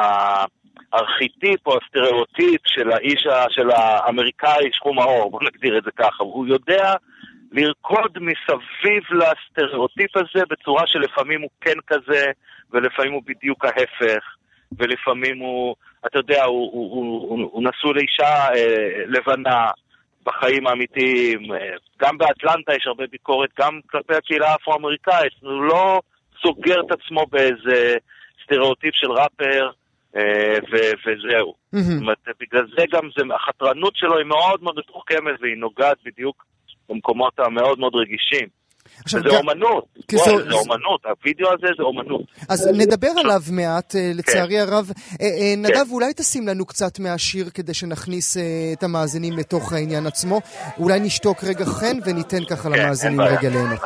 הארכיטיפ או הסטריאוטיפ של האיש, ה- של האמריקאי שחום העור, בוא נגדיר את זה ככה. הוא יודע לרקוד מסביב לסטריאוטיפ הזה בצורה שלפעמים הוא כן כזה, ולפעמים הוא בדיוק ההפך, ולפעמים הוא, אתה יודע, הוא, הוא, הוא, הוא, הוא נשוי לאישה אה, לבנה. בחיים האמיתיים, אה, גם באטלנטה יש הרבה ביקורת, גם כלפי הקהילה האפרו-אמריקאית, הוא לא סוגר את עצמו באיזה סטריאוטיפ של ראפר, אה, ו- וזהו. זאת. אומרת, בגלל זה גם זה, החתרנות שלו היא מאוד מאוד מתוחכמת והיא נוגעת בדיוק במקומות המאוד מאוד רגישים. עכשיו, וזה גם- אומנות, כי זו- וואי, זה אומנות, הווידאו הזה זה אומנות. אז נדבר עליו מעט, אה, לצערי הרב. אה, אה, כן. נדב, אולי תשים לנו קצת מהשיר כדי שנכניס את המאזינים לתוך העניין עצמו. אולי נשתוק רגע חן וניתן ככה כן, למאזינים. רגע ליהנות.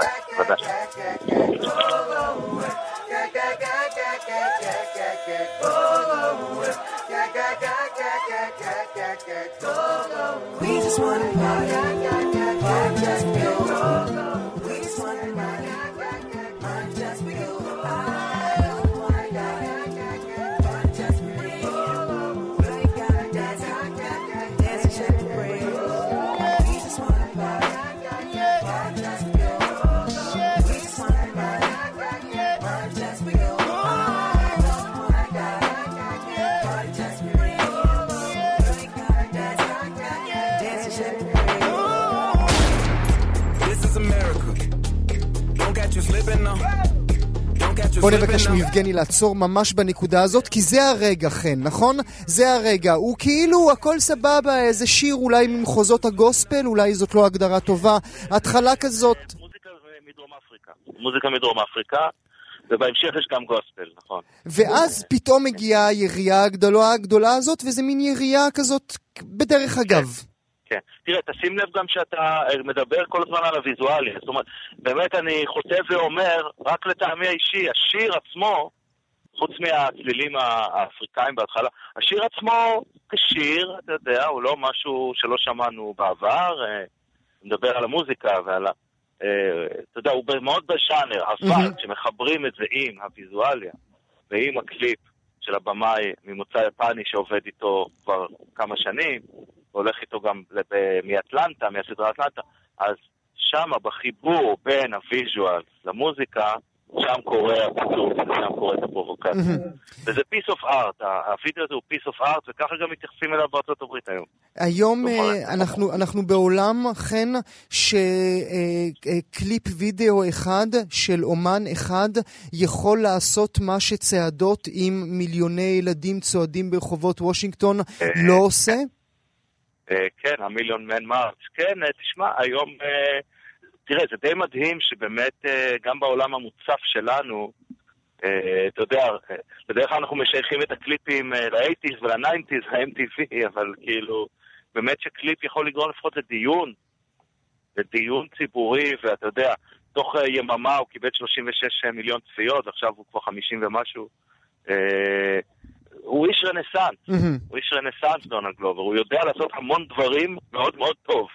בוא נבקש. מיבגני לעצור ממש בנקודה הזאת, כי זה הרגע, חן, נכון? זה הרגע. הוא כאילו, הכל סבבה, איזה שיר אולי ממחוזות הגוספל, אולי זאת לא הגדרה טובה. התחלה כזאת, מוזיקה מדרום אפריקה. מוזיקה מדרום אפריקה, ובהמשך יש גם גוספל, נכון. ואז פתאום מגיעה הירייה הגדולה הגדולה הזאת, וזה מין ירייה כזאת בדרך אגב. כן. תראה, תשים לב גם שאתה אה, מדבר כל הזמן על הוויזואליה. זאת אומרת, באמת אני חוטא ואומר, רק לטעמי האישי, השיר עצמו, חוץ מהצלילים האפריקאים בהתחלה, השיר עצמו כשיר, אתה יודע, הוא לא משהו שלא שמענו בעבר, אה, מדבר על המוזיקה ועל ה... אה, אתה יודע, הוא מאוד בז'אנר, אבל. כשמחברים את זה עם הוויזואליה ועם הקליפ של הבמאי ממוצא יפני שעובד איתו כבר כמה שנים, והולך איתו גם מאטלנטה, מהסדרה אטלנטה, אז שם בחיבור בין הוויז'ואל למוזיקה, שם קורה הפיצוץ, שם קורית הפרובוקציה. וזה piece of art, ה- הווידאו הזה הוא piece of art, וככה גם מתייחסים אליו בארצות הברית היום. היום כלומר, אה, אנחנו, אנחנו בעולם, חן, שקליפ וידאו אחד של אומן אחד יכול לעשות מה שצעדות עם מיליוני ילדים צועדים ברחובות וושינגטון לא עושה? אה, כן, המיליון מן מרץ. כן, אה, תשמע, היום, אה, תראה, זה די מדהים שבאמת גם בעולם המוצף שלנו, אתה יודע, בדרך כלל אנחנו משייכים את הקליפים אה, ל-80's ול-90's, ה-MTV, אבל כאילו, באמת שקליפ יכול לגרום לפחות לדיון, לדיון ציבורי, ואתה יודע, תוך יממה הוא קיבל 36 מיליון צפיות, ועכשיו הוא כבר 50 ומשהו. הוא איש רנסאנס. מהמם. הוא איש רנסאנס, דונלד גלובר, הוא יודע לעשות המון דברים מאוד מאוד טוב.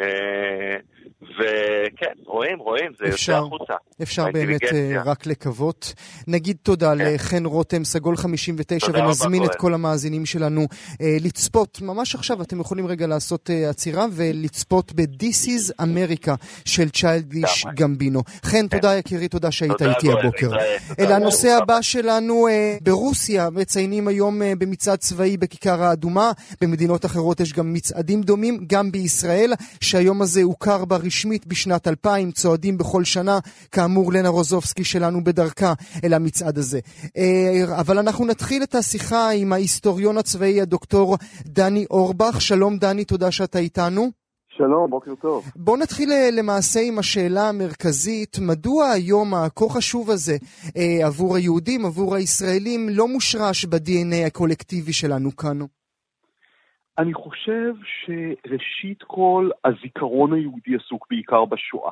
אה, וכן, רואים, רואים, זה אפשר. יוצא החוצה. אפשר באמת. אה, רק לקוות. נגיד תודה כן. לחן רותם, סגול 59, תודה רבה, ונזמין את. כל המאזינים שלנו אה, לצפות, ממש עכשיו אתם יכולים רגע לעשות עצירה ולצפות ב-This is America של צ'יילדיש. גמבינו. חן, תודה יקירי, תודה שהיית איתי הבוקר. אל הנושא הבא שלנו, ברוסיה מציינים היום במצעד צבאי בכיכר האדומה, במדינות אחרות יש גם מצעדים דומים, גם בישראל, שהיום הזה הוכר בה רשמית בשנת 2000, צועדים בכל שנה, כאמור לנה רוזובסקי שלנו בדרכה אל המצעד הזה. אה, אבל אנחנו נתחיל את השיחה עם ההיסטוריון הצבאי הדוקטור דני אורבך. שלום דני, תודה שאתה איתנו. שלום, בוקר טוב. בואו נתחיל אה, למעשה עם השאלה המרכזית, מדוע היום הכה חשוב הזה אה, עבור היהודים, עבור הישראלים, לא מושרש ב-DNA הקולקטיבי שלנו כאן? אני חושב שראשית כל הזיכרון היהודי עסוק בעיקר בשואה.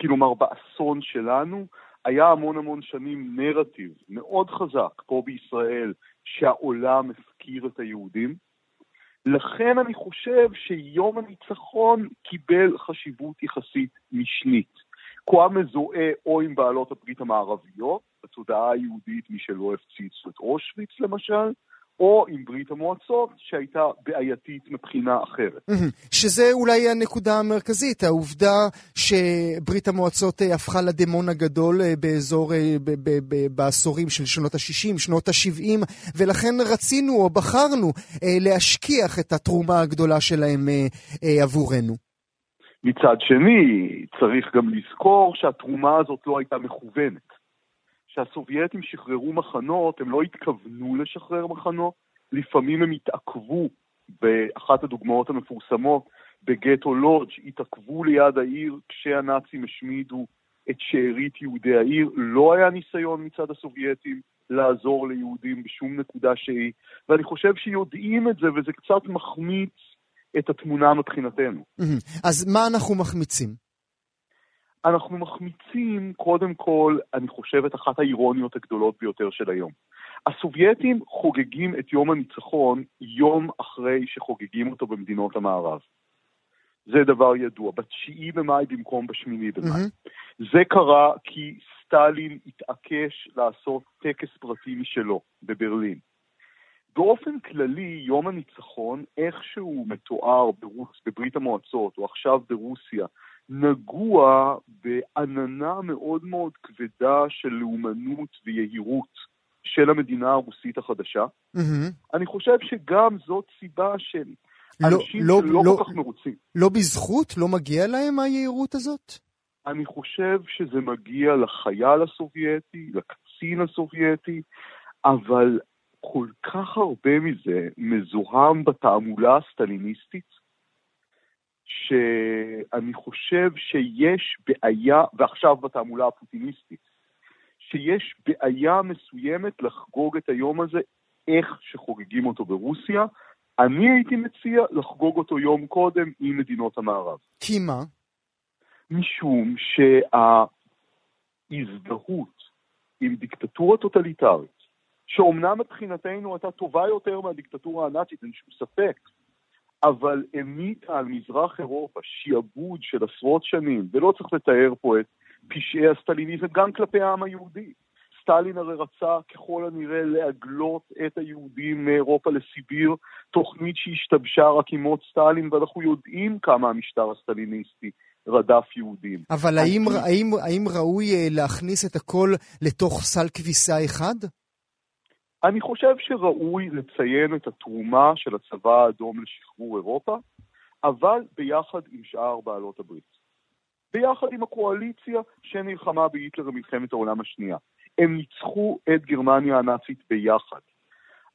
כלומר, באסון שלנו היה המון המון שנים נרטיב מאוד חזק פה בישראל שהעולם הפקיר את היהודים. לכן אני חושב שיום הניצחון קיבל חשיבות יחסית משנית. כה מזוהה או עם בעלות הברית המערביות, בתודעה היהודית מי שלא הפציץ את אושוויץ למשל, או עם ברית המועצות שהייתה בעייתית מבחינה אחרת. שזה אולי הנקודה המרכזית, העובדה שברית המועצות אה, הפכה לדמון הגדול אה, באזור, אה, ב- ב- ב- בעשורים של שנות ה-60, שנות ה-70, ולכן רצינו או בחרנו להשכיח את התרומה הגדולה שלהם עבורנו. מצד שני, צריך גם לזכור שהתרומה הזאת לא הייתה מכוונת. כשהסובייטים שחררו מחנות, הם לא התכוונו לשחרר מחנות, לפעמים הם התעכבו, באחת הדוגמאות המפורסמות, בגטו לודג', התעכבו ליד העיר כשהנאצים השמידו את שארית יהודי העיר. לא היה ניסיון מצד הסובייטים לעזור ליהודים בשום נקודה שהיא, ואני חושב שיודעים את זה, וזה קצת מחמיץ את התמונה מבחינתנו. אז מה אנחנו מחמיצים? אנחנו מחמיצים, קודם כל, אני חושב, את אחת האירוניות הגדולות ביותר של היום. הסובייטים חוגגים את יום הניצחון יום אחרי שחוגגים אותו במדינות המערב. זה דבר ידוע, בתשיעי במאי במקום בשמיני במאי. מהמם. זה קרה כי סטלין התעקש לעשות טקס פרטי משלו בברלין. באופן כללי, יום הניצחון, איכשהו מתואר ברוס, בברית המועצות, או עכשיו ברוסיה, נגוע בעננה מאוד מאוד כבדה של לאומנות ויהירות של המדינה הרוסית החדשה. מהמם. אני חושב שגם זאת סיבה של לא- אנשים לא- שלא לא- כל כך מרוצים. לא בזכות? לא מגיע להם היהירות הזאת? אני חושב שזה מגיע לחייל הסובייטי, לקצין הסובייטי, אבל כל כך הרבה מזה מזוהם בתעמולה הסטליניסטית, שאני חושב שיש בעיה, ועכשיו בתעמולה הפוטיניסטית, שיש בעיה מסוימת לחגוג את היום הזה איך שחוגגים אותו ברוסיה. אני הייתי מציע לחגוג אותו יום קודם עם מדינות המערב. כי מה? משום שההזדהות עם דיקטטורה טוטליטרית, שאומנם מבחינתנו הייתה טובה יותר מהדיקטטורה הנאצית, אין שום ספק, אבל המיטה על מזרח אירופה שיעבוד של עשרות שנים, ולא צריך לתאר פה את פשעי הסטליניזם גם כלפי העם היהודי. סטלין הרי רצה ככל הנראה להגלות את היהודים מאירופה לסיביר, תוכנית שהשתבשה רק עם מות סטלין, ואנחנו יודעים כמה המשטר הסטליניסטי רדף יהודים. אבל האם, האם, האם ראוי אה, להכניס את הכל לתוך סל כביסה אחד? אני חושב שראוי לציין את התרומה של הצבא האדום לשחרור אירופה, אבל ביחד עם שאר בעלות הברית. ביחד עם הקואליציה שנלחמה בהיטלר במלחמת העולם השנייה. הם ניצחו את גרמניה הנאצית ביחד.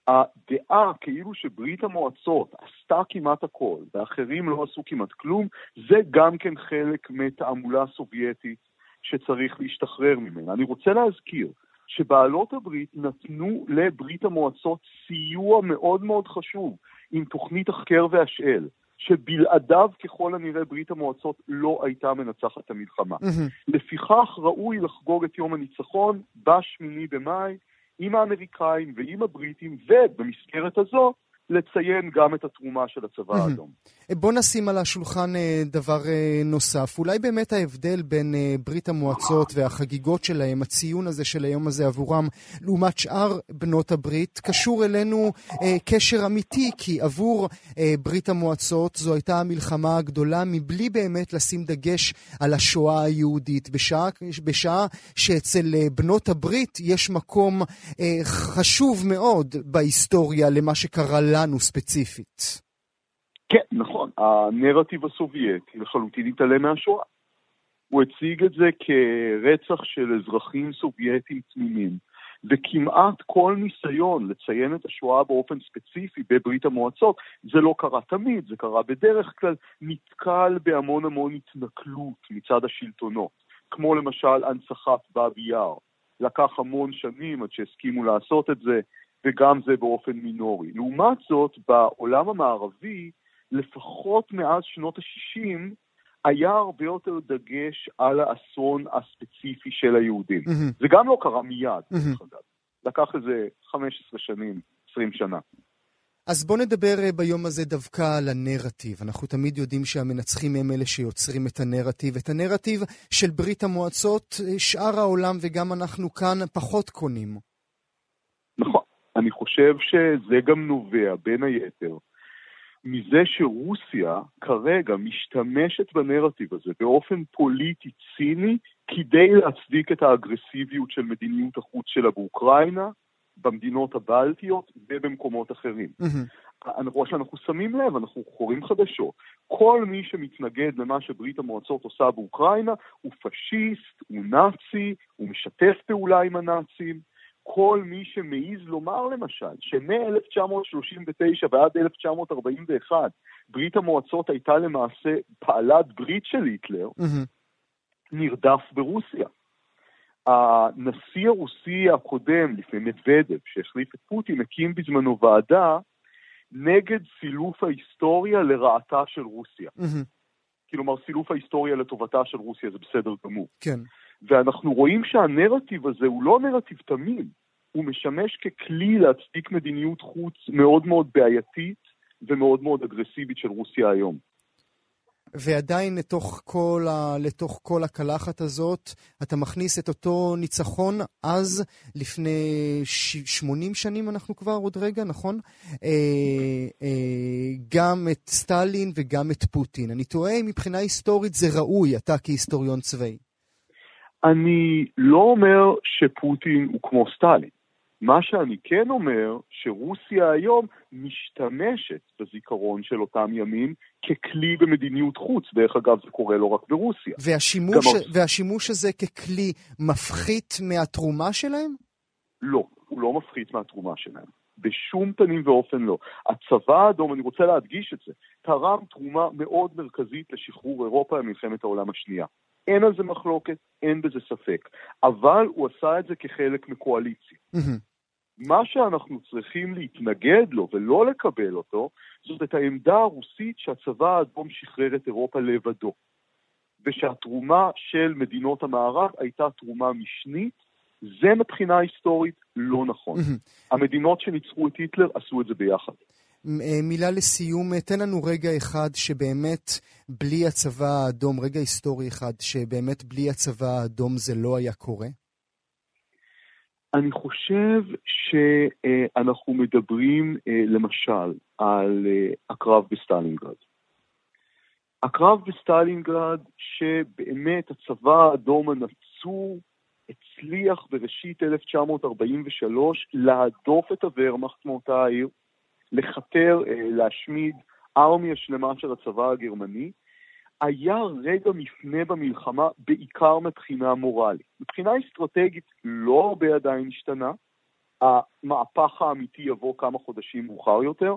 הדעה כאילו שברית המועצות עשתה כמעט הכל ואחרים לא עשו כמעט כלום, זה גם כן חלק מתעמולה סובייטית שצריך להשתחרר ממנה. אני רוצה להזכיר שבעלות הברית נתנו לברית המועצות סיוע מאוד מאוד חשוב עם תוכנית החקר והשאל, שבלעדיו ככל הנראה ברית המועצות לא הייתה מנצחת את המלחמה. מהמם. לפיכך ראוי לחגוג את יום הניצחון בשמיני במאי עם האמריקאים ועם הבריטים, ובמסגרת הזו לציין גם את התרומה של הצבא האדום. בוא נשים על השולחן אה, דבר אה, נוסף. אולי באמת ההבדל בין אה, ברית המועצות והחגיגות שלהם, הציון הזה של היום הזה עבורם, לעומת שאר בנות הברית, קשור אלינו קשר אמיתי, כי עבור ברית המועצות זו הייתה המלחמה הגדולה, מבלי באמת לשים דגש על השואה היהודית, בשעה, בשעה שאצל בנות הברית יש מקום חשוב מאוד בהיסטוריה למה שקרה לנו ספציפית. כן, נכון. הנרטיב הסובייטי לחלוטין התעלם מהשואה. הוא הציג את זה כרצח של אזרחים סובייטים תמימים, וכמעט כל ניסיון לציין את השואה באופן ספציפי בברית המועצות, זה לא קרה תמיד, זה קרה בדרך כלל, נתקל בהמון המון התנכלות מצד השלטונות, כמו למשל הנצחת באבי יאר. לקח המון שנים עד שהסכימו לעשות את זה, וגם זה באופן מינורי. לעומת זאת, בעולם המערבי, לפחות מאז שנות ה-60, היה הרבה יותר דגש על האסון הספציפי של היהודים. מהמם. זה גם לא קרה מיד. דרך אגב. לקח איזה 15 שנים, 20 שנה. אז בוא נדבר אה, ביום הזה דווקא על הנרטיב. אנחנו תמיד יודעים שהמנצחים הם אלה שיוצרים את הנרטיב. את הנרטיב של ברית המועצות, אה, שאר העולם וגם אנחנו כאן פחות קונים. חושב שזה גם נובע, בין היתר, מזה שרוסיה כרגע משתמשת בנרטיב הזה באופן פוליטי ציני כדי להצדיק את האגרסיביות של מדיניות החוץ שלה באוקראינה, במדינות הבלטיות ובמקומות אחרים. אנחנו, שאנחנו שמים לב, אנחנו קוראים חדשות. כל מי שמתנגד למה שברית המועצות עושה באוקראינה הוא פשיסט, הוא נאצי, הוא משתף פעולה עם הנאצים. כל מי שמעז לומר למשל שמ-1939 ועד 1941 ברית המועצות הייתה למעשה בעלת ברית של היטלר. נרדף ברוסיה. הנשיא הרוסי הקודם, לפני מדוודב, שהחליף את פוטין, הקים בזמנו ועדה נגד סילוף ההיסטוריה לרעתה של רוסיה. כלומר, סילוף ההיסטוריה לטובתה של רוסיה זה בסדר גמור. כן. ואנחנו רואים שהנרטיב הזה הוא לא נרטיב תמים, הוא משמש ככלי להצדיק מדיניות חוץ מאוד מאוד בעייתית ומאוד מאוד אגרסיבית של רוסיה היום. ועדיין לתוך כל, ה... לתוך כל הקלחת הזאת, אתה מכניס את אותו ניצחון אז, לפני ש... 80 שנים אנחנו כבר עוד רגע, נכון? אה, אה, גם את סטלין וגם את פוטין. אני תוהה אם מבחינה היסטורית זה ראוי, אתה כהיסטוריון צבאי. אני לא אומר שפוטין הוא כמו סטלין. מה שאני כן אומר, שרוסיה היום משתמשת בזיכרון של אותם ימים ככלי במדיניות חוץ. דרך אגב, זה קורה לא רק ברוסיה. והשימוש, גם והשימוש הזה ככלי מפחית מהתרומה שלהם? לא, הוא לא מפחית מהתרומה שלהם. בשום פנים ואופן לא. הצבא האדום, אני רוצה להדגיש את זה, תרם תרומה מאוד מרכזית לשחרור אירופה במלחמת העולם השנייה. אין על זה מחלוקת, אין בזה ספק. אבל הוא עשה את זה כחלק מקואליציה. מהמם. מה שאנחנו צריכים להתנגד לו ולא לקבל אותו, זאת את העמדה הרוסית שהצבא האדום שחרר את אירופה לבדו. ושהתרומה של מדינות המערב הייתה תרומה משנית, זה מבחינה היסטורית לא נכון. המדינות שניצחו את היטלר עשו את זה ביחד. אה, מילה לסיום, אה, תן לנו רגע אחד שבאמת בלי הצבא האדום, רגע היסטורי אחד, שבאמת בלי הצבא האדום זה לא היה קורה? אני חושב שאנחנו מדברים אה, למשל על אה, הקרב בסטלינגרד. הקרב בסטלינגרד, שבאמת הצבא האדום הנצור הצליח בראשית 1943 להדוף את הוורמאכט מאותה העיר, לכתר, אה, להשמיד ארמיה שלמה של הצבא הגרמני, היה רגע מפנה במלחמה, בעיקר מבחינה מורלית. מבחינה אסטרטגית לא הרבה עדיין השתנה, המהפך האמיתי יבוא כמה חודשים מאוחר יותר,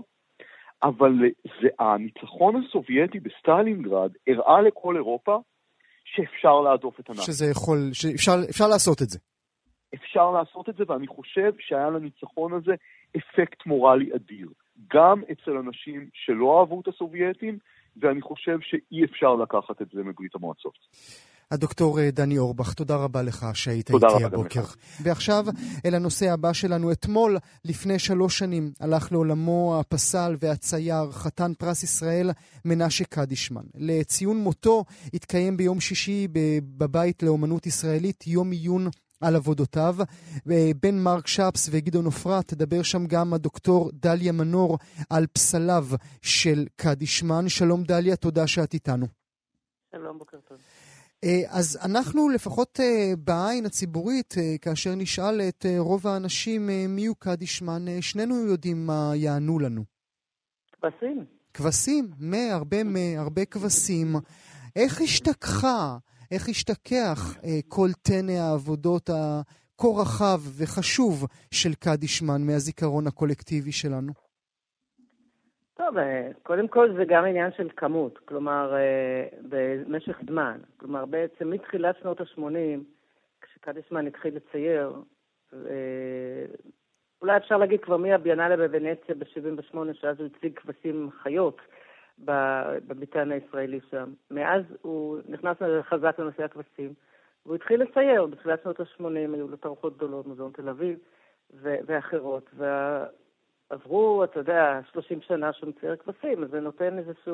אבל זה, הניצחון הסובייטי בסטלינגרד הראה לכל אירופה שאפשר להדוף את הנאצים. שזה יכול, שאפשר אפשר לעשות את זה. אפשר לעשות את זה, ואני חושב שהיה לניצחון הזה אפקט מורלי אדיר. גם אצל אנשים שלא אהבו את הסובייטים, ואני חושב שאי אפשר לקחת את זה מברית המועצות. הדוקטור אה, דני אורבך, תודה רבה לך שהיית תודה איתי הבוקר. ועכשיו אל הנושא הבא שלנו. אתמול, לפני שלוש שנים, הלך לעולמו הפסל והצייר, חתן פרס ישראל, מנשה קדישמן. לציון מותו התקיים ביום שישי בבית לאומנות ישראלית יום עיון על עבודותיו. אה, בין מרק שפס וגדעון עופרת תדבר שם גם הדוקטור דליה מנור על פסליו של קדישמן. שלום דליה, תודה שאת איתנו. שלום, בוקר טוב. אה, אז אנחנו, לפחות אה, בעין הציבורית, כאשר נשאל את רוב האנשים מי הוא קדישמן, שנינו יודעים מה יענו לנו. כבשים. כבשים, מהרבה מהרבה כבשים. איך השתכחה, איך השתכח אה, כל טנא העבודות הכה רחב וחשוב של קדישמן מהזיכרון הקולקטיבי שלנו? טוב, אה, קודם כל זה גם עניין של כמות, כלומר, אה, במשך זמן. כלומר, בעצם מתחילת שנות ה-80, כשקדישמן התחיל לצייר, אולי אפשר להגיד כבר מהביאנלה בוונציה ב-78, שאז הוא הציג כבשים חיות בביתן הישראלי שם. מאז הוא נכנס חזק לנושא הכבשים, והוא התחיל לצייר. בתחילת שנות ה-80 היו לו תערוכות גדולות, מוזיאון תל אביב ו- ואחרות. וה... עברו, אתה יודע, 30 שנה שהוא מצייר כבשים, אז זה נותן איזושהי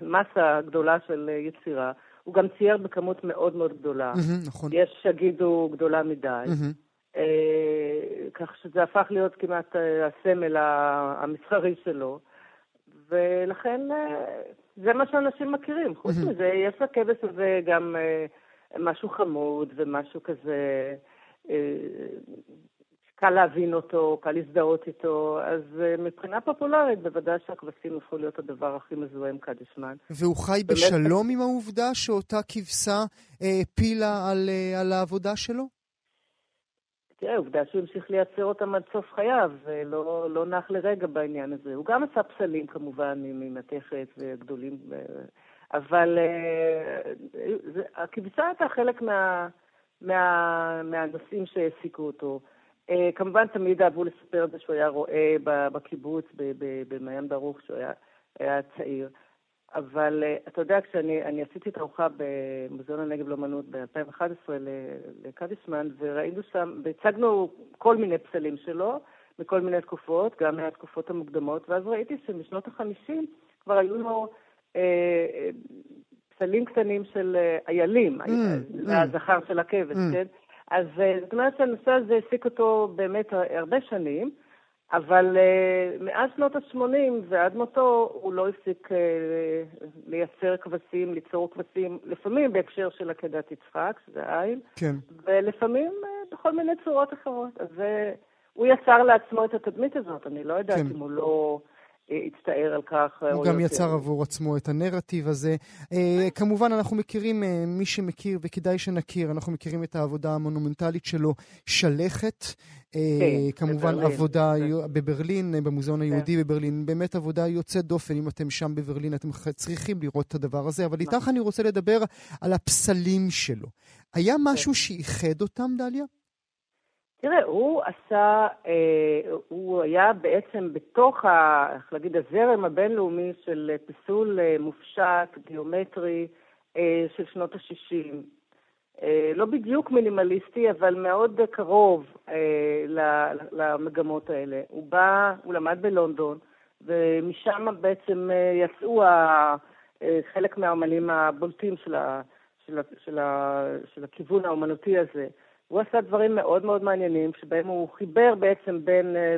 מסה גדולה של יצירה. הוא גם צייר בכמות מאוד מאוד גדולה. מהמם, נכון. יש שיגידו גדולה מדי. מהמם. אה, כך שזה הפך להיות כמעט אה, הסמל המסחרי שלו, ולכן אה, זה מה שאנשים מכירים. חוץ. מזה, יש לכבש הזה גם אה, משהו חמוד ומשהו כזה... אה, קל להבין אותו, קל להזדהות איתו, אז אה, מבחינה פופולרית בוודאי שהכבשים הפכו להיות הדבר הכי מזוהה עם קדישמן. והוא חי באמת- בשלום עם העובדה שאותה כבשה אה, הפילה על, אה, על העבודה שלו? תראה, עובדה שהוא המשיך לייצר אותם עד סוף חייו, ולא לא נח לרגע בעניין הזה. הוא גם עשה פסלים כמובן ממתכת וגדולים, ו- אבל אה, זה- הכבשה הייתה חלק מה, מה, מהנושאים שהעסיקו אותו. אה, כמובן תמיד אהבו לספר את זה שהוא היה רועה ב- בקיבוץ במעיין ברוך, שהוא היה, היה צעיר. אבל אה, אתה יודע, כשאני אני עשיתי תערוכה במוזיאון הנגב לאמנות ב-2011 לקדישמן, וראינו שם, והצגנו כל מיני פסלים שלו, מכל מיני תקופות, גם מהתקופות המוקדמות, ואז ראיתי שמשנות ה-50 כבר היו לו אה, אה, פסלים קטנים של אה, איילים, Mm, זה mm. הזכר של הכבש, Mm. כן? אז זאת אומרת שהנושא הזה העסיק אותו באמת הרבה שנים, אבל uh, מאז שנות ה-80 ועד מותו הוא לא הפסיק uh, לייצר כבשים, ליצור כבשים, לפעמים בהקשר של עקדת יצחק, שזה העין, כן. ולפעמים uh, בכל מיני צורות אחרות. אז uh, הוא יצר לעצמו את התדמית הזאת, אני לא יודעת כן. אם הוא לא הצטער על כך. אה, הוא גם יותר. יצר עבור עצמו את הנרטיב הזה. אה, כמובן, אנחנו מכירים, אה, מי שמכיר, וכדאי שנכיר, אנחנו מכירים את העבודה המונומנטלית שלו, שלכת. כן, כמובן, עבודה כן. בברלין, במוזיאון היהודי בברלין, באמת עבודה יוצאת דופן. אם אתם שם בברלין, אתם צריכים לראות את הדבר הזה. אבל איתך אני רוצה לדבר על הפסלים שלו. היה כן. משהו שאיחד אותם, דליה? תראה, הוא עשה, אה, הוא היה בעצם בתוך, ה, איך להגיד, הזרם הבינלאומי של פיסול אה, מופשט, גיאומטרי, אה, של שנות ה-60. אה, לא בדיוק מינימליסטי, אבל מאוד קרוב אה, למגמות האלה. הוא בא, הוא למד בלונדון, ומשם בעצם אה, יצאו ה- אה, חלק מהאומנים הבולטים של, ה, של, ה, של, ה, של הכיוון האומנותי הזה. הוא עשה דברים מאוד מאוד מעניינים, שבהם הוא חיבר בעצם בין אה,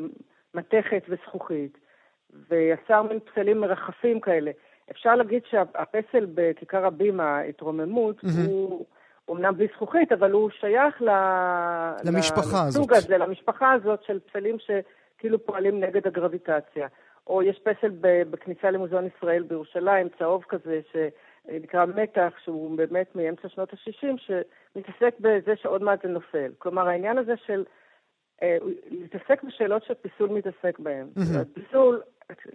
מתכת וזכוכית, ויצר מין פסלים מרחפים כאלה. אפשר להגיד שהפסל בכיכר הבימה, התרוממות, מהמם. הוא אומנם בלי זכוכית, אבל הוא שייך ל... למשפחה לסוג הזאת. הזה, למשפחה הזאת של פסלים שכאילו פועלים נגד הגרביטציה. או יש פסל ב- בכניסה למוזיאון ישראל בירושלים, צהוב כזה, שנקרא מתח, שהוא באמת מאמצע שנות ה-60, שמתעסק בזה שעוד מעט זה נופל. כלומר, העניין הזה של אה, להתעסק בשאלות שפיסול מתעסק בהן. מהמם. פיסול,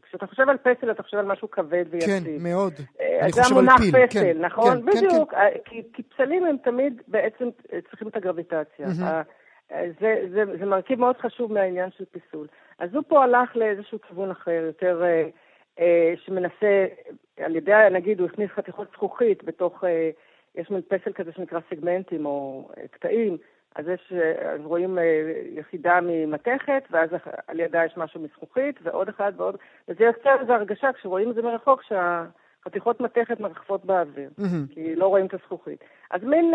כשאתה חושב על פסל, אתה חושב על משהו כבד ויציב. כן, מאוד. אה, אני זה חושב על המונח פיל. פסל, כן, נכון? כן, כן, בדיוק. אה, כי, פסלים הם תמיד בעצם צריכים את הגרביטציה. זה, זה, זה מרכיב מאוד חשוב מהעניין של פיסול. אז הוא פה הלך לאיזשהו כיוון אחר, יותר אה, אה, שמנסה, על ידי, נגיד, הוא הכניס חתיכות זכוכית בתוך אה, יש מין פסל כזה שנקרא סגמנטים או אה, קטעים, אז יש, אה, אז רואים יחידה ממתכת, ואז על ידה יש משהו מזכוכית, ועוד אחד ועוד, וזה יוצר איזו הרגשה כשרואים את זה מרחוק, שהחתיכות מתכת מרחפות באוויר, מהמם. כי לא רואים את הזכוכית. אז מין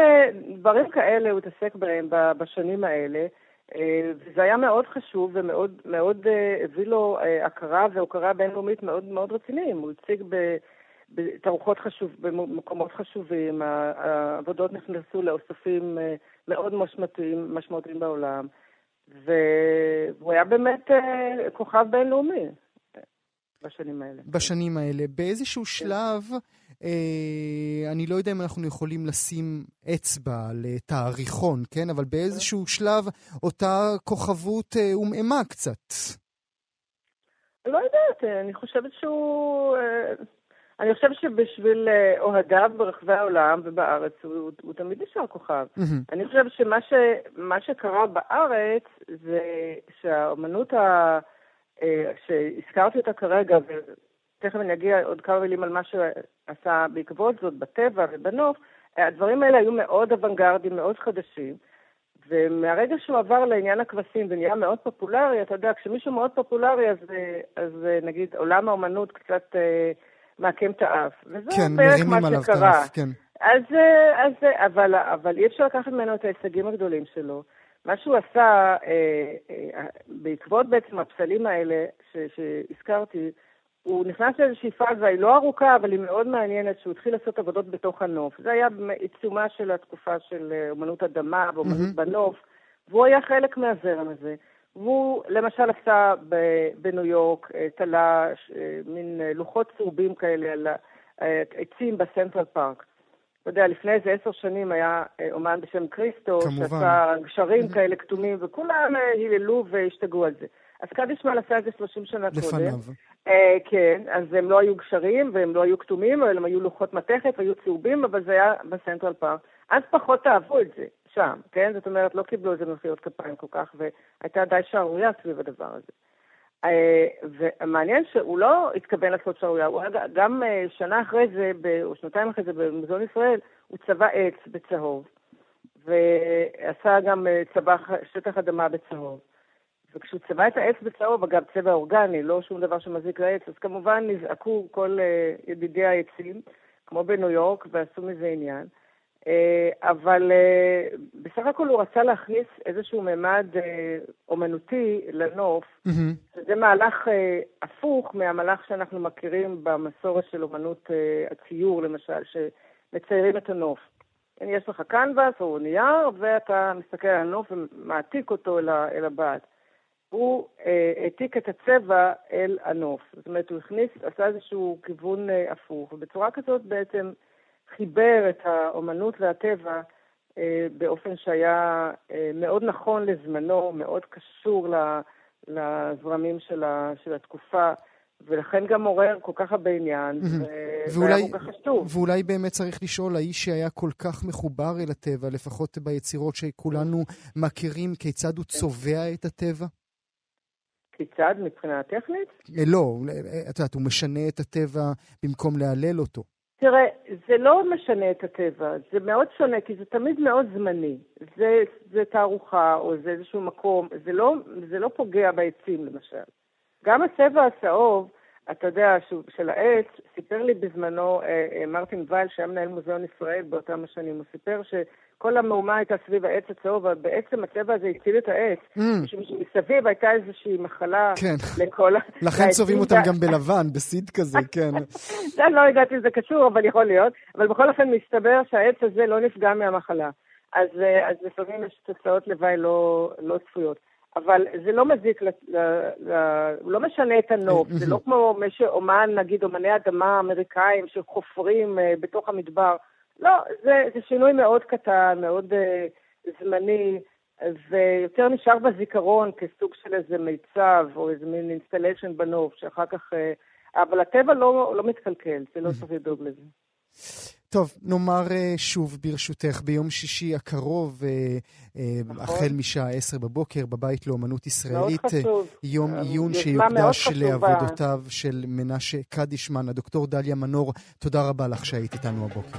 דברים כאלה הוא התעסק בהם בשנים האלה. אה, וזה היה מאוד חשוב ומאוד מאוד אה, הביא לו אה, הכרה והוקרה בינלאומית מאוד מאוד רציניים. הוא הציג בתערוכות חשוב, במקומות חשובים, העבודות נכנסו לאוספים מאוד משמעותיים, משמעותיים בעולם, והוא היה באמת כוכב בינלאומי בשנים האלה. בשנים האלה. באיזשהו שלב, אני לא יודע אם אנחנו יכולים לשים אצבע על אה, תאריכון, כן? אבל באיזשהו שלב אותה כוכבות אה, הומאמה קצת. לא יודעת, אה, אני חושבת שהוא... אה, אני חושבת שבשביל אה, אוהדיו ברחבי העולם ובארץ הוא, הוא תמיד נשאר כוכב. מהמם. אני חושבת שמה ש, מה שקרה בארץ זה שהאומנות ה... אה, שהזכרתי אותה כרגע, ותכף אני אגיע עוד כמה מילים על מה שעשה בעקבות זאת בטבע ובנוף, הדברים האלה היו מאוד אוונגרדים, מאוד חדשים. ומהרגע שהוא עבר לעניין הכבשים ונהיה מאוד פופולרי, אתה יודע, כשמישהו מאוד פופולרי, אז, אז נגיד עולם האומנות קצת אה, מעקם את האף. וזה כן, בערך מה שקרה. האף, כן. אז, אה, אז אה, אבל, אבל אי אפשר לקחת ממנו את ההישגים הגדולים שלו. מה שהוא עשה, אה, אה, בעקבות בעצם הפסלים האלה ש, שהזכרתי, הוא נכנס לאיזושהי פאזה, היא לא ארוכה, אבל היא מאוד מעניינת, שהוא התחיל לעשות עבודות בתוך הנוף. זה היה בעיצומה של התקופה של אה, אומנות אדמה ואומנות. בנוף, והוא היה חלק מהזרם הזה. והוא למשל עשה בניו יורק, אה, תלה אה, מין לוחות צהובים כאלה על העצים בסנטרל פארק. אתה יודע, לפני איזה עשר שנים היה אומן בשם קריסטו, כמובן. שעשה גשרים כאלה כתומים, וכולם היללו והשתגעו על זה. אז קדישמן עשה את זה 30 שנה קודם. לפניו. אה, כן, אז הם לא היו גשרים והם לא היו כתומים, אבל הם היו לוחות מתכת והיו צהובים, אבל זה היה בסנטרל פארק. אז פחות אהבו את זה שם, כן? זאת אומרת, לא קיבלו איזה מחיאות כפיים כל כך, והייתה די שערורייה סביב הדבר הזה. אה, ומעניין שהוא לא התכוון לעשות שערורייה, הוא היה גם אה, שנה אחרי זה, ב- או שנתיים אחרי זה, במוזיאון ישראל, הוא צבע עץ בצהוב, ועשה גם אה, צבע שטח אדמה בצהוב. וכשהוא צבע את העץ בצהוב, אגב, צבע אורגני, לא שום דבר שמזיק לעץ, אז כמובן נזעקו כל אה, ידידי העצים, כמו בניו יורק, ועשו מזה עניין. אה, אבל אה, בסך הכל הוא רצה להכניס איזשהו ממד אה, אומנותי לנוף, מהמם. שזה מהלך הפוך מהמהלך שאנחנו מכירים במסורת של אומנות הציור, למשל, שמציירים את הנוף. יש לך קנבס או נייר, ואתה מסתכל על הנוף ומעתיק אותו אל, ה- אל הבד. הוא אה, העתיק את הצבע אל הנוף. זאת אומרת, הוא הכניס, עשה איזשהו כיוון אה, הפוך, ובצורה כזאת בעצם חיבר את האומנות והטבע אה, באופן שהיה מאוד נכון לזמנו, מאוד קשור לזרמים של, התקופה, ולכן גם עורר כל כך הרבה עניין, ואולי, כל כך חשוב. ואולי באמת צריך לשאול, האיש שהיה כל כך מחובר אל הטבע, לפחות ביצירות שכולנו מכירים, כיצד הוא צובע את הטבע? כיצד מבחינה טכנית? אה, לא, אה, את יודעת, הוא משנה את הטבע במקום להלל אותו. תראה, זה לא משנה את הטבע, זה מאוד שונה, כי זה תמיד מאוד זמני. זה, זה תערוכה, או זה איזשהו מקום, זה לא, זה לא פוגע בעצים, למשל. גם הצבע הצהוב, אתה יודע, שהוא- של העץ, סיפר לי בזמנו אה, אה, מרטין וייל, שהיה מנהל מוזיאון ישראל באותם השנים, הוא סיפר שכל המהומה הייתה סביב העץ הצהוב, אבל בעצם הצבע הזה הציל את העץ. Mm, משום שמסביב הייתה איזושהי מחלה כן. לכל. לכן צובעים אותם גם בלבן, בסיד כזה, כן. זה לא יודעת אם זה קשור, אבל יכול להיות. אבל בכל אופן מסתבר שהעץ הזה לא נפגע מהמחלה. אז, אה, אז לפעמים יש תוצאות לוואי לא, לא צפויות. אבל זה לא מזיק, ל, ל, ל, לא משנה את הנוף. זה לא כמו מי שאומן, נגיד, אומני אדמה אמריקאים שחופרים אה, בתוך המדבר. לא, זה, זה שינוי מאוד קטן, מאוד אה, זמני, ויותר נשאר בזיכרון כסוג של איזה מיצב או איזה מין installation בנוף, שאחר כך... אה, אבל הטבע לא, לא מתקלקל, זה לא צריך לדאוג לזה. טוב, נאמר אה, שוב ברשותך, ביום שישי הקרוב, אה, אה, נכון. החל משעה עשר בבוקר, בבית לאומנות ישראלית. יום עיון שיוקדש. לעבודותיו של מנשה קדישמן. הדוקטור דליה מנור, תודה רבה לך שהיית איתנו הבוקר.